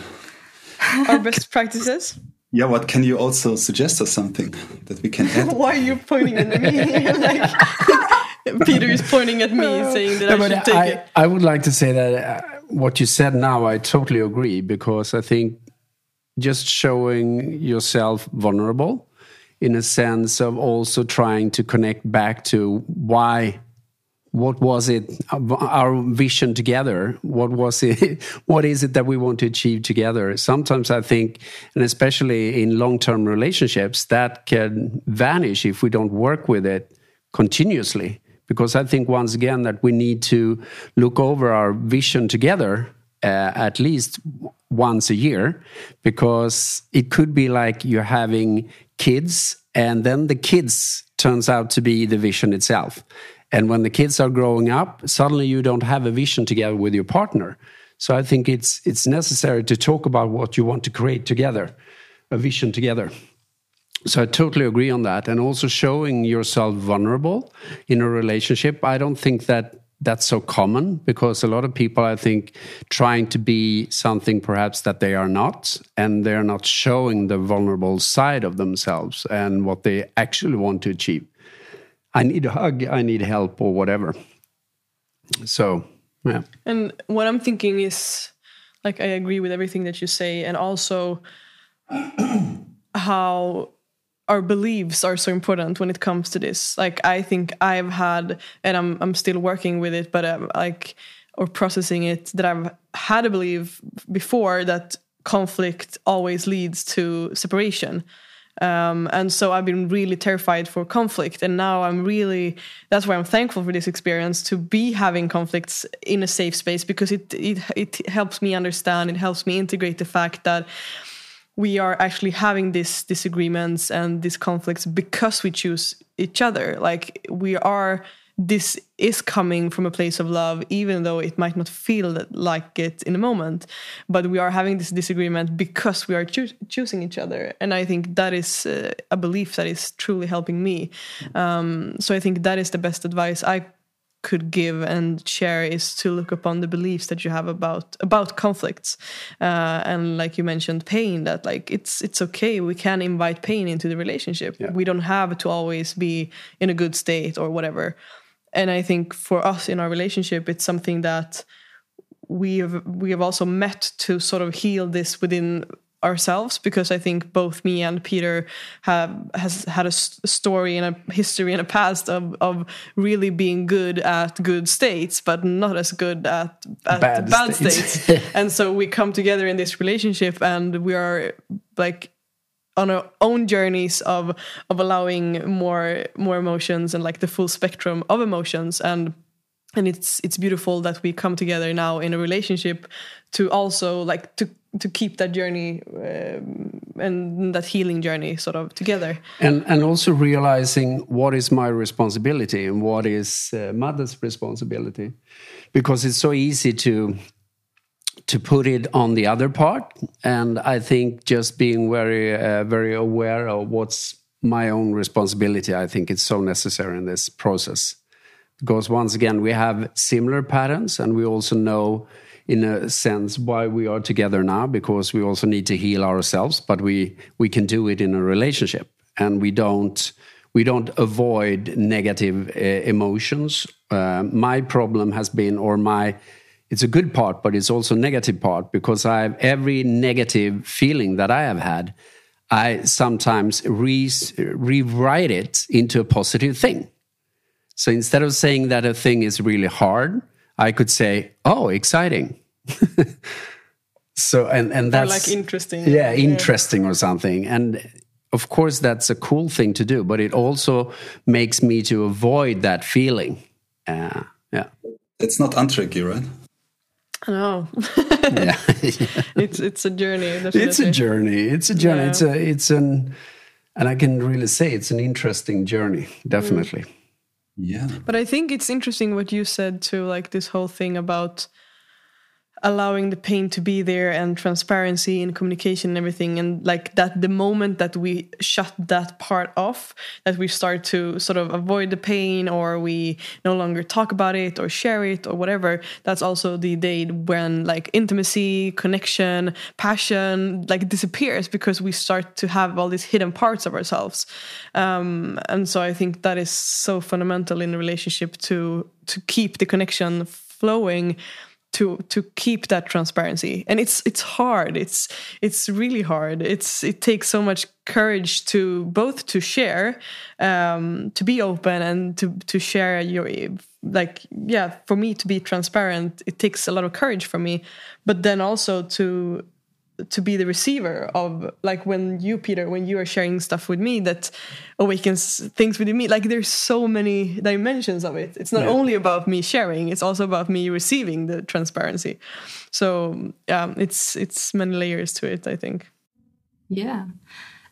Our best practices. Yeah, what can you also suggest us something that we can add? Why are you pointing at me? like, Peter is pointing at me, saying that no, I should take I, it. I would like to say that uh, what you said now, I totally agree because I think just showing yourself vulnerable in a sense of also trying to connect back to why what was it our vision together? What was it what is it that we want to achieve together? Sometimes i think and especially in long-term relationships that can vanish if we don't work with it continuously. Because i think once again that we need to look over our vision together uh, at least once a year because it could be like you're having kids and then the kids turns out to be the vision itself and when the kids are growing up, suddenly you don't have a vision together with your partner. So I think it's it's necessary to talk about what you want to create together, a vision together. So I totally agree on that. And also showing yourself vulnerable in a relationship. I don't think that that's so common because a lot of people, I think, trying to be something perhaps that they are not, and they're not showing the vulnerable side of themselves and what they actually want to achieve. I need a hug, I need help, or whatever. So, yeah. And what I'm thinking is like, I agree with everything that you say, and also how our beliefs are so important when it comes to this. Like I think I've had, and I'm I'm still working with it, but um, like or processing it that I've had a belief before that conflict always leads to separation. Um, and so I've been really terrified for conflict, and now I'm really that's why I'm thankful for this experience to be having conflicts in a safe space because it it it helps me understand, it helps me integrate the fact that we are actually having these disagreements and these conflicts because we choose each other. Like we are this is coming from a place of love even though it might not feel like it in a moment. But we are having this disagreement because we are choo choosing each other. And i think that is uh, a belief that is truly helping me. Um, so i think that is the best advice i could give and share is to look upon the beliefs that you have about about conflicts. Uh, and like you mentioned pain that like it's it's okay. We can invite pain into the relationship. Yeah. we don't have to always be in a good state or whatever and i think for us in our relationship it's something that we have we have also met to sort of heal this within ourselves because I think both me and Peter have has had a story and a history and a past of, of really being good at good states, but not as good at, at bad, bad states. states. and so we come together in this relationship, and we are like on our own journeys of of allowing more more emotions and like the full spectrum of emotions. And and it's it's beautiful that we come together now in a relationship to also like to to keep that journey um, and that healing journey sort of together. And and also realizing what is my responsibility and what is uh, mother's responsibility. Because it's so easy to to put it on the other part. And i think just being very uh, very aware of what's my own responsibility i think it's so necessary in this process. Because once again we have similar patterns and we also know in a sense why we are together now because we also need to heal ourselves but we we can do it in a relationship. And we don't we don't avoid negative uh, emotions. Uh, my problem has been or my it's a good part but it's also negative part because i have every negative feeling that i have had i sometimes re rewrite it into a positive thing so instead of saying that a thing is really hard, I could say, "Oh, exciting." so and and that's or like interesting. Yeah, yeah, interesting or something. And of course that's a cool thing to do, but it also makes me to avoid that feeling. Uh, yeah. It's not untricky, right? No. yeah. it's it's a journey. Definitely. It's a journey. It's a journey. Yeah. It's a it's an and I can really say it's an interesting journey, definitely. Mm. Yeah. But I think it's interesting what you said too, like this whole thing about allowing the pain to be there and transparency and communication and everything. And like that the moment that we shut that part off that we start to sort of avoid the pain or we no longer talk about it or share it or whatever that's also the day when like intimacy connection passion like disappears because we start to have all these hidden parts of ourselves. Um, and so i think that is so fundamental in a relationship to to keep the connection flowing to to keep that transparency. And it's it's hard. It's it's really hard. It's it takes so much courage to both to share um to be open and to to share your like yeah for me to be transparent it takes a lot of courage for me but then also to to be the receiver of like when you peter when you are sharing stuff with me that awakens things within me. Like there's so many dimensions of it. It's not yeah. only about me sharing it's also about me receiving the transparency. So yeah it's it's many layers to it i think. Yeah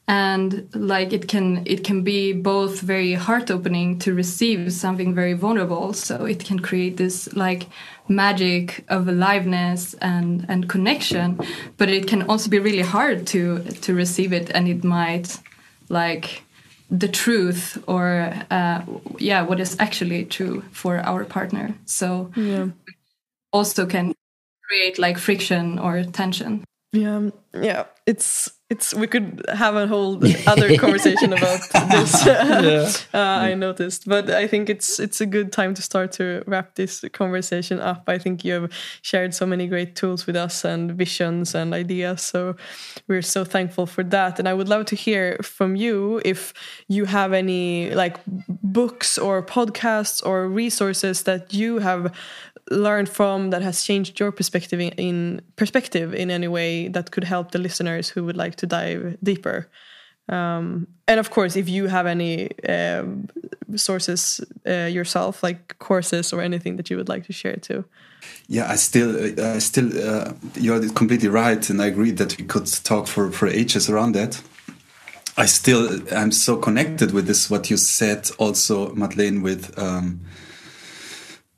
and like it can it can be both very heart opening to receive something very vulnerable so it can create this like magic of aliveness and and connection but it can also be really hard to to receive it and it might like the truth or uh, yeah what is actually true for our partner so Yeah. also can create like friction or tension Yeah, yeah. It's it's. We could have a whole other conversation about this. uh, I noticed, but I think it's it's a good time to start to wrap this conversation up. I think you have shared so many great tools with us and visions and ideas. So we're so thankful for that. And I would love to hear from you if you have any like books or podcasts or resources that you have learned from that has changed your perspective in, in perspective in any way that could help the listeners who would like to dive deeper um, and of course if you have any um, sources uh, yourself like courses or anything that you would like to share too Yeah, I still, I still, uh, you're completely right, and I agree that we could talk for for ages around that. I still, I'm so connected with this. What you said, also, Madeleine, with um,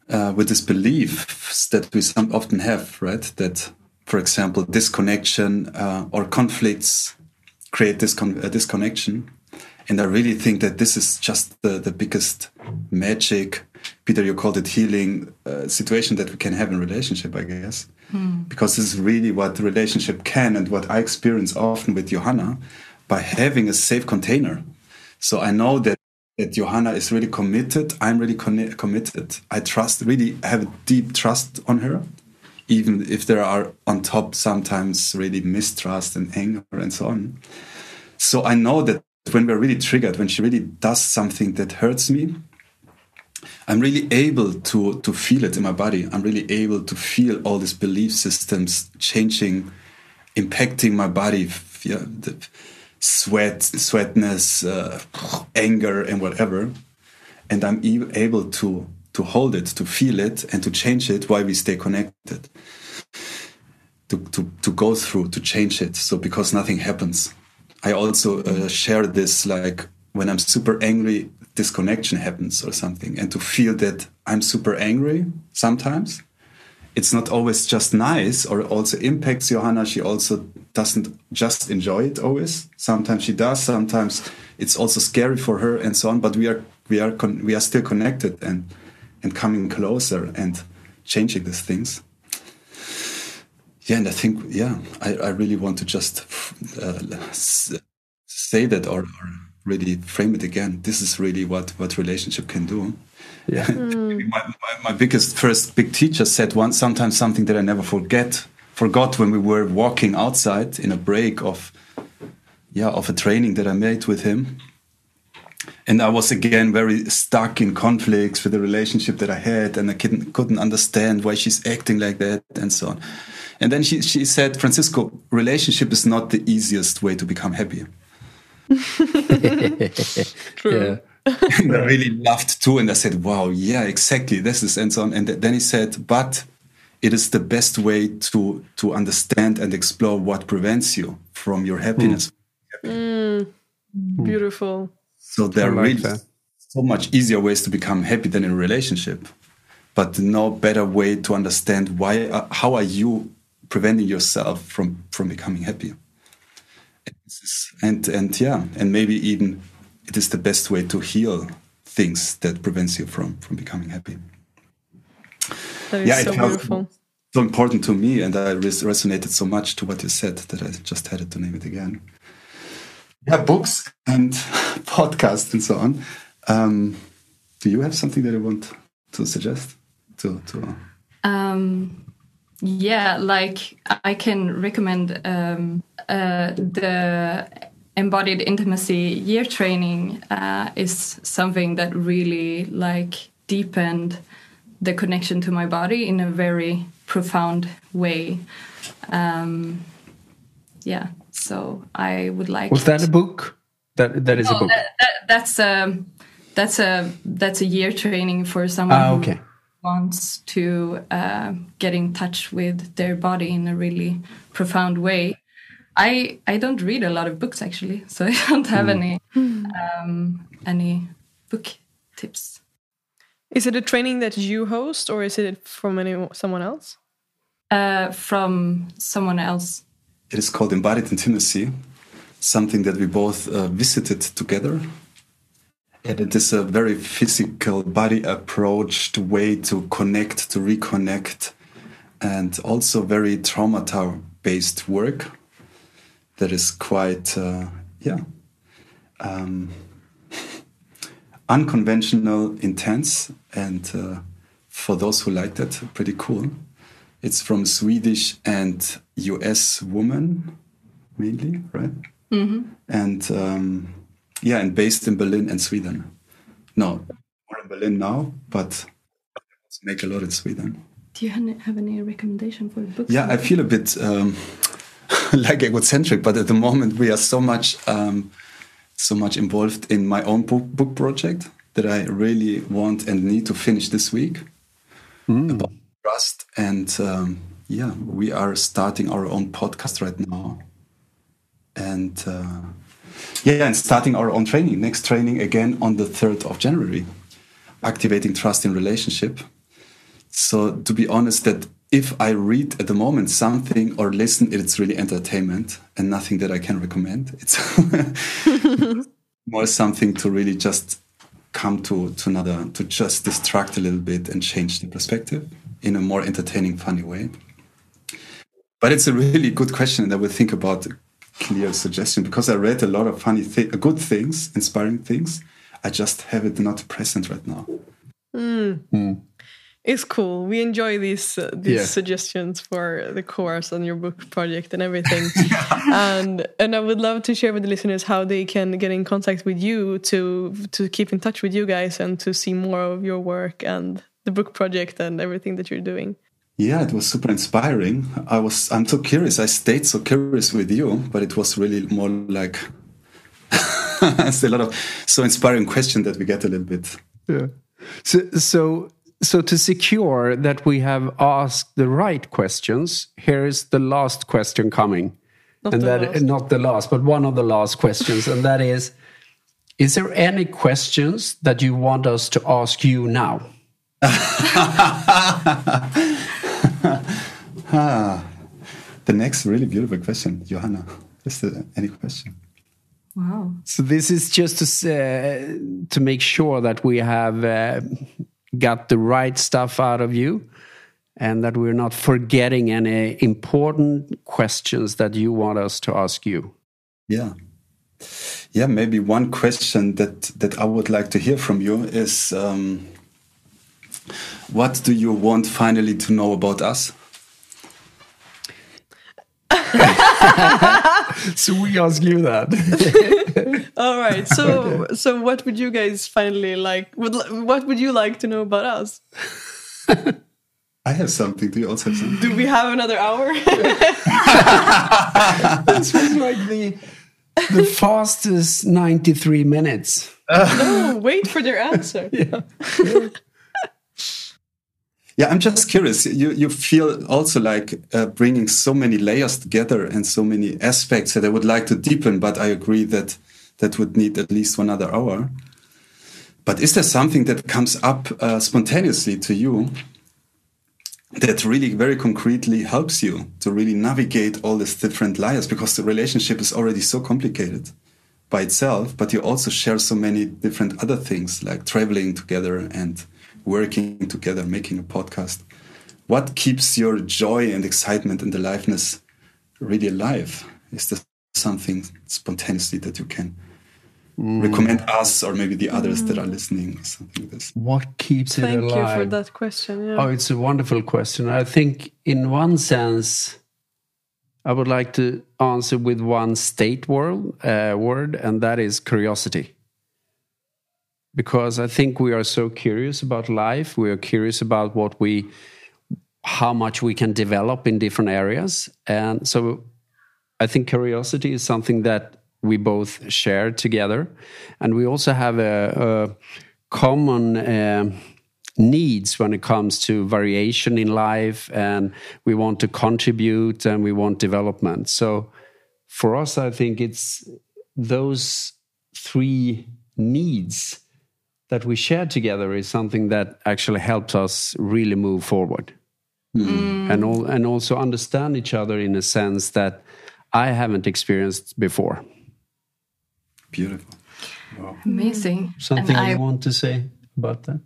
uh, with this beliefs that we some often have, right? That, for example, disconnection uh, or conflicts create this con- uh, disconnection, and I really think that this is just the the biggest magic. Peter, you called it healing uh, situation that we can have in relationship, I guess, because this is really what the relationship can, and what I experience often with Johanna by having a safe container. So I know that that Johanna is really committed. I'm really committed. I trust, really have a deep trust on her, even if there are on top sometimes really mistrust and anger and so on. So I know that when we're really triggered, when she really does something that hurts me, I'm really able to to feel it in my body. I'm really able to feel all these belief systems changing, impacting my body. Yeah, the sweat, sweatness, uh, anger, and whatever. And I'm able to to hold it, to feel it, and to change it while we stay connected. To to to go through, to change it. So because nothing happens, I also uh, share this like when I'm super angry, disconnection happens or something, and to feel that I'm super angry sometimes. It's not always just nice, or also impacts Johanna. She also doesn't just enjoy it always. Sometimes she does. Sometimes it's also scary for her, and so on. But we are we are we are still connected and and coming closer and changing these things. Yeah, and I think yeah, I, I really want to just uh, say that or, or really frame it again. This is really what what relationship can do. Yeah. my, my, my biggest first big teacher said once sometimes something that I never forget forgot when we were walking outside in a break of yeah of a training that I made with him. And I was again very stuck in conflicts with the relationship that I had, and I couldn't couldn't understand why she's acting like that and so on. And then she she said, Francisco, relationship is not the easiest way to become happy. Yeah. and I really laughed too. And I said, wow, yeah, exactly. This is, and so on. And th- then he said, but it is the best way to, to understand and explore what prevents you from your happiness. Mm. Mm. beautiful So there are like really that. so much easier ways to become happy than in a relationship, but no better way to understand why, uh, how are you preventing yourself from, from becoming happy? And And, and yeah, and maybe even it is the best way to heal things that prevents you from, from becoming happy. that is Yeah, so beautiful So important to me, and I res- resonated so much to what you said that I just had to name it again. Yeah, books and podcasts and so on. Um, do you have something that you want to suggest? To, to Um, yeah, like I can recommend um, uh, the embodied intimacy year training uh, is something that really like deepened the connection to my body in a very profound way. Um, yeah, so I would like. Was that a book? That that is a Oh, book. that, that, that's a that's a that's a year training for someone Ah, who wants to uh, get in touch with their body in a really profound way. I I don't read a lot of books actually, so I don't have any um, any book tips. is it a training that you host or is it from any someone else Uh, from someone else. It is called embodied intimacy. something that we both uh, visited together. And it is a very physical body approached way to connect, to reconnect, and also very traumata based work that is quite, uh, yeah, um, unconventional, intense, and uh, for those who like that, pretty cool. It's from Swedish and US woman, mainly, right? Mm-hmm. And um, yeah, and based in Berlin and Sweden. No, more in Berlin now, but make a lot in Sweden. Do you have any recommendation for books? Yeah, I feel a bit um, like egocentric, but at the moment we are so much um, so much involved in my own book, book project that I really want and need to finish this week mm. about trust. And um, yeah, we are starting our own podcast right now, and uh, yeah, and starting our own training. Next training again on the third of January, activating trust in relationship. So to be honest, that if I read at the moment something or listen, it's really entertainment and nothing that I can recommend. It's more something to really just come to, to another, to just distract a little bit and change the perspective in a more entertaining, funny way. But it's a really good question, and I will think about a clear suggestion because I read a lot of funny, th good things, inspiring things. I just have it not present right now. Mm. Mm it's cool. We enjoy these uh, these yeah. suggestions for the course on your book project and everything. and and I would love to share with the listeners how they can get in contact with you to to keep in touch with you guys and to see more of your work and the book project and everything that you're doing. Yeah, it was super inspiring. I was I'm so curious. I stayed so curious with you, but it was really more like it's a lot of so inspiring question that we get a little bit. Yeah. So so so to secure that we have asked the right questions, here is the last question coming. Not and that last. not the last, but one of the last questions, and that is Is there any questions that you want us to ask you now? Ah, the next really beautiful question, Johanna. Is there any question? Wow. So this is just to uh, to make sure that we have uh, got the right stuff out of you and that we're not forgetting any important questions that you want us to ask you. Yeah. Yeah, maybe one question that, that I would like to hear from you is um, what do you want finally to know about us? so we ask you that. All right. So okay. so what would you guys finally like would what would you like to know about us? I have something. Do you also have something? Do we have another hour? this was like the the fastest 93 minutes. no, wait for their answer. yeah. Yeah, I'm just curious. You you feel also like uh, bringing so many layers together and so many aspects that I would like to deepen, but I agree that that would need at least one other hour. But is there something that comes up uh, spontaneously to you that really very concretely helps you to really navigate all these different layers? Because the relationship is already so complicated by itself, but you also share so many different other things like traveling together and working together, making a podcast. What keeps your joy and excitement and aliveness really alive? Is there something spontaneously that you can mm. recommend us or maybe the others mm. that are mm. listening? Something like this. What keeps Thank it alive? Thank you for that question. Yeah. Oh, it's a wonderful question. I think, in one sense, I would like to answer with one state word, uh, word, and that is curiosity because I think we are so curious about life. We are curious about what we, how much we can develop in different areas. And so I think curiosity is something that we both share together. And we also have a, a common uh, needs when it comes to variation in life. And we want to contribute and we want development. So for us, I think it's those three needs that we share together is something that actually helps us really move forward mm. and all, and also understand each other in a sense that I haven't experienced before. beautiful. Amazing. Something And I- you want to say about that?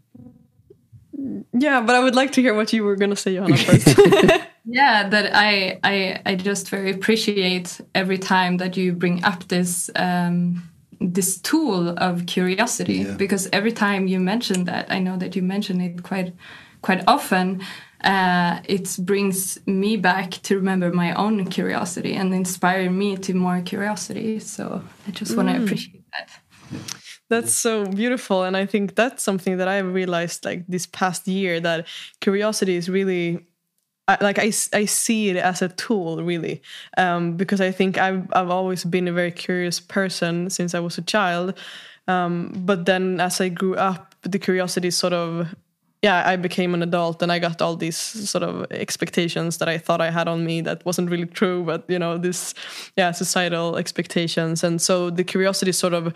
Yeah, but I would like to hear what you were going to say, Johanna, first. Yeah, that I, I I just very appreciate every time that you bring up this um, this tool of curiosity Yeah. because every time you mention that, I know that you mention it quite quite often. Uh, it brings me back to remember my own curiosity and inspire me to more curiosity. So I just want to appreciate that. That's so beautiful. And I think that's something that I've realized like this past year that curiosity is really. Like I, I see it as a tool, really, um, because I think I've I've always been a very curious person since I was a child, um, but then as I grew up, the curiosity sort of yeah, I became an adult and I got all these sort of expectations that I thought I had on me that wasn't really true, but you know, this yeah, societal expectations. And so the curiosity sort of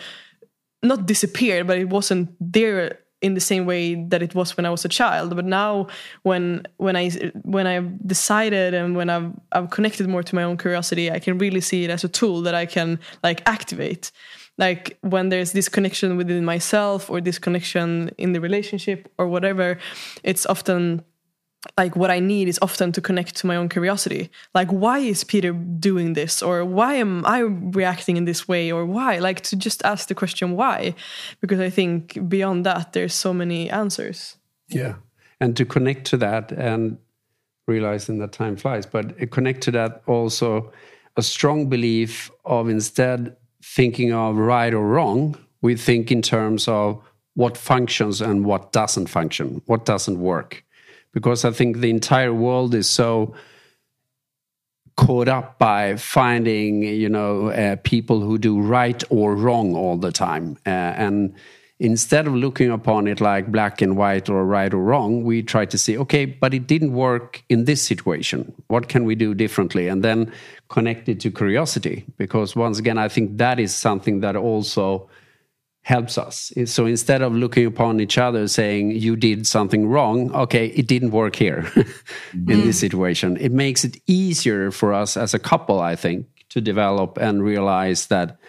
not disappeared, but it wasn't there in the same way that it was when I was a child. But now, when when I when I've decided and when I've I've connected more to my own curiosity, I can really see it as a tool that I can like activate. Like when there's this connection within myself or this connection in the relationship or whatever, it's often like what I need is often to connect to my own curiosity. Like, why is Peter doing this? Or why am I reacting in this way? Or why? Like, to just ask the question why. Because I think beyond that, there's so many answers. Yeah. And to connect to that and realizing that time flies, but connect to that also a strong belief of instead thinking of right or wrong, we think in terms of what functions and what doesn't function, what doesn't work. Because I think the entire world is so caught up by finding you know uh, people who do right or wrong all the time. Uh, and instead of looking upon it like black and white or right or wrong we try to see okay but it didn't work in this situation. What can we do differently? And then connect it to curiosity. Because once again i think that is something that also helps us. So instead of looking upon each other saying you did something wrong, okay, it didn't work here in mm-hmm. this situation. It makes it easier for us as a couple, I think, to develop and realize that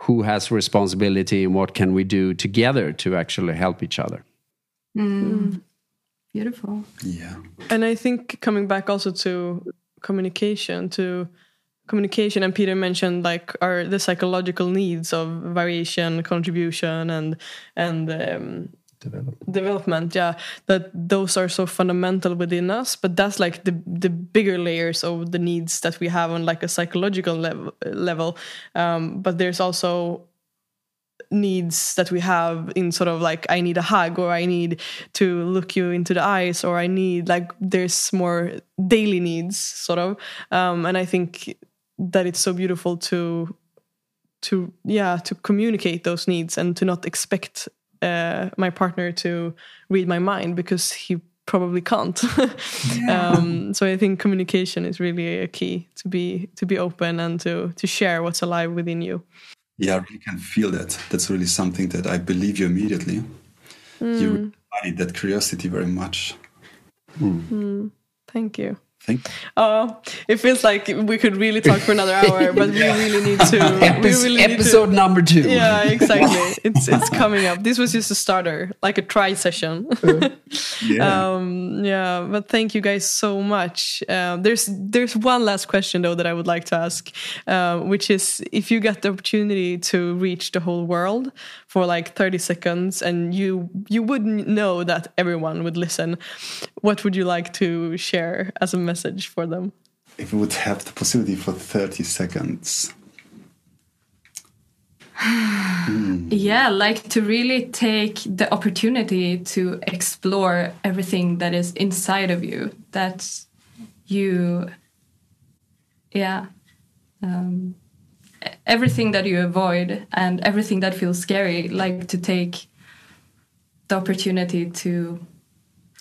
who has responsibility and what can we do together to actually help each other. Mm. Mm. Beautiful. Yeah. And I think coming back also to communication, to communication and peter mentioned like are the psychological needs of variation contribution and and um, Develop. development yeah that those are so fundamental within us but that's like the the bigger layers of the needs that we have on like a psychological level level um, but there's also needs that we have in sort of like I need a hug or I need to look you into the eyes or I need like there's more daily needs sort of um, and I think that it's so beautiful to to yeah to communicate those needs and to not expect uh, my partner to read my mind because he probably can't um, so i think communication is really a key to be to be open and to to share what's alive within you Yeah, I really can feel that. That's really something that I believe you immediately. You really embody that curiosity very much. thank you Thank Oh, it feels like we could really talk for another hour, but we really need to. we really need to- episode number two. Yeah, exactly. It's it's coming up. This was just a starter, like a try session. Yeah. um, yeah, but thank you guys so much. Um, there's there's one last question though that I would like to ask, uh, which is if you get the opportunity to reach the whole world for like 30 seconds, and you you wouldn't know that everyone would listen, what would you like to share as a message for them? if we would have the possibility for 30 seconds. Yeah, like to really take the opportunity to explore everything that is inside of you. That you, yeah, um, everything that you avoid and everything that feels scary. Like to take the opportunity to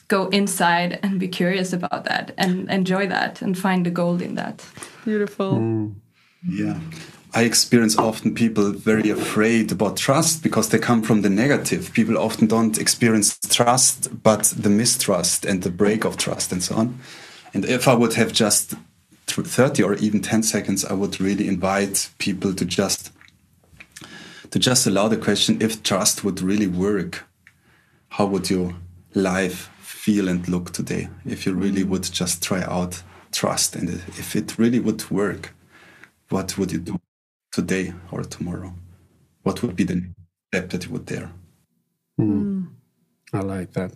go inside and be curious about that and enjoy that and find the gold in that. Beautiful. Mm. Yeah. I experience often people very afraid about trust because they come from the negative. People often don't experience trust, but the mistrust and the break of trust and so on. And if I would have just 30 or even 10 seconds, I would really invite people to just to just allow the question if trust would really work, how would your life feel and look today if you really would just try out trust and if it really would work, what would you do today or tomorrow? What would be the step that you would dare? Mm. I like that.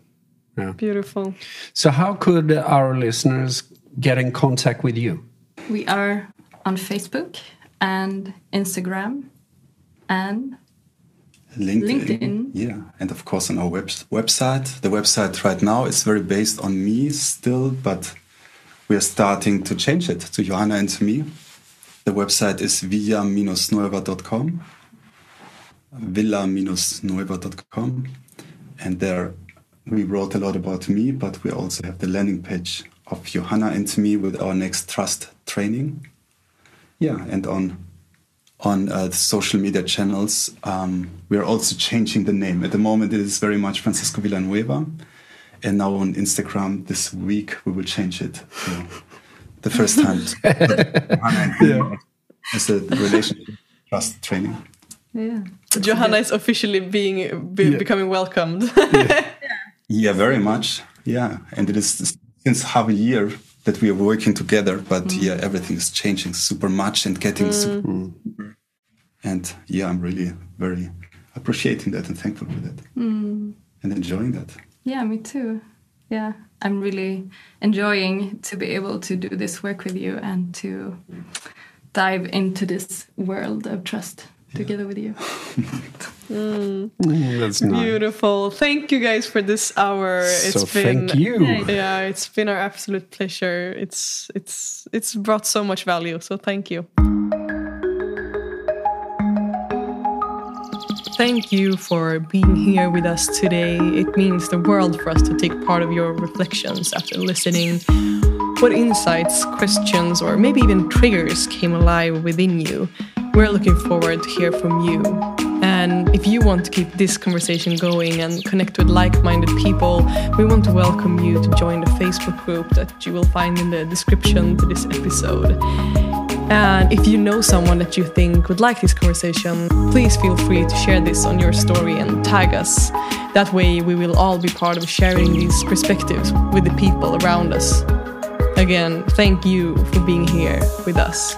Yeah. Beautiful. So, how could our listeners get in contact with you? We are on Facebook and Instagram and LinkedIn. LinkedIn. Yeah, and of course on our web website. The website right now is very based on me still, but we are starting to change it to Johanna and to me. The website is villa-neuver.com, villa-neuver.com, and there we wrote a lot about me, but we also have the landing page of Johanna and me with our next trust training. Yeah, and on on uh, the social media channels, um, we are also changing the name. At the moment, it is very much Francisco Villanueva, and now on Instagram this week we will change it. So the first time yeah. as a relationship trust training. Yeah. Johanna is officially being be, Yeah. becoming welcomed. Yeah, very much. Yeah, and it is since half a year that we are working together, but mm. yeah, everything is changing super much and getting super. Mm. Mm. And yeah, I'm really very appreciating that and thankful for that and enjoying that. Yeah, me too. Yeah, I'm really enjoying to be able to do this work with you and to dive into this world of trust together with you. Mm, that's nice. Beautiful. Thank you guys for this hour. So thank you. Yeah, it's been our absolute pleasure. It's it's it's brought so much value. So thank you. Thank you for being here with us today. It means the world for us to take part of your reflections after listening. What insights, questions, or maybe even triggers came alive within you? We're looking forward to hear from you. And if you want to keep this conversation going and connect with like minded people, we want to welcome you to join the Facebook group that you will find in the description to this episode. And if you know someone that you think would like this conversation, please feel free to share this on your story and tag us. That way, we will all be part of sharing these perspectives with the people around us. Again, thank you for being here with us.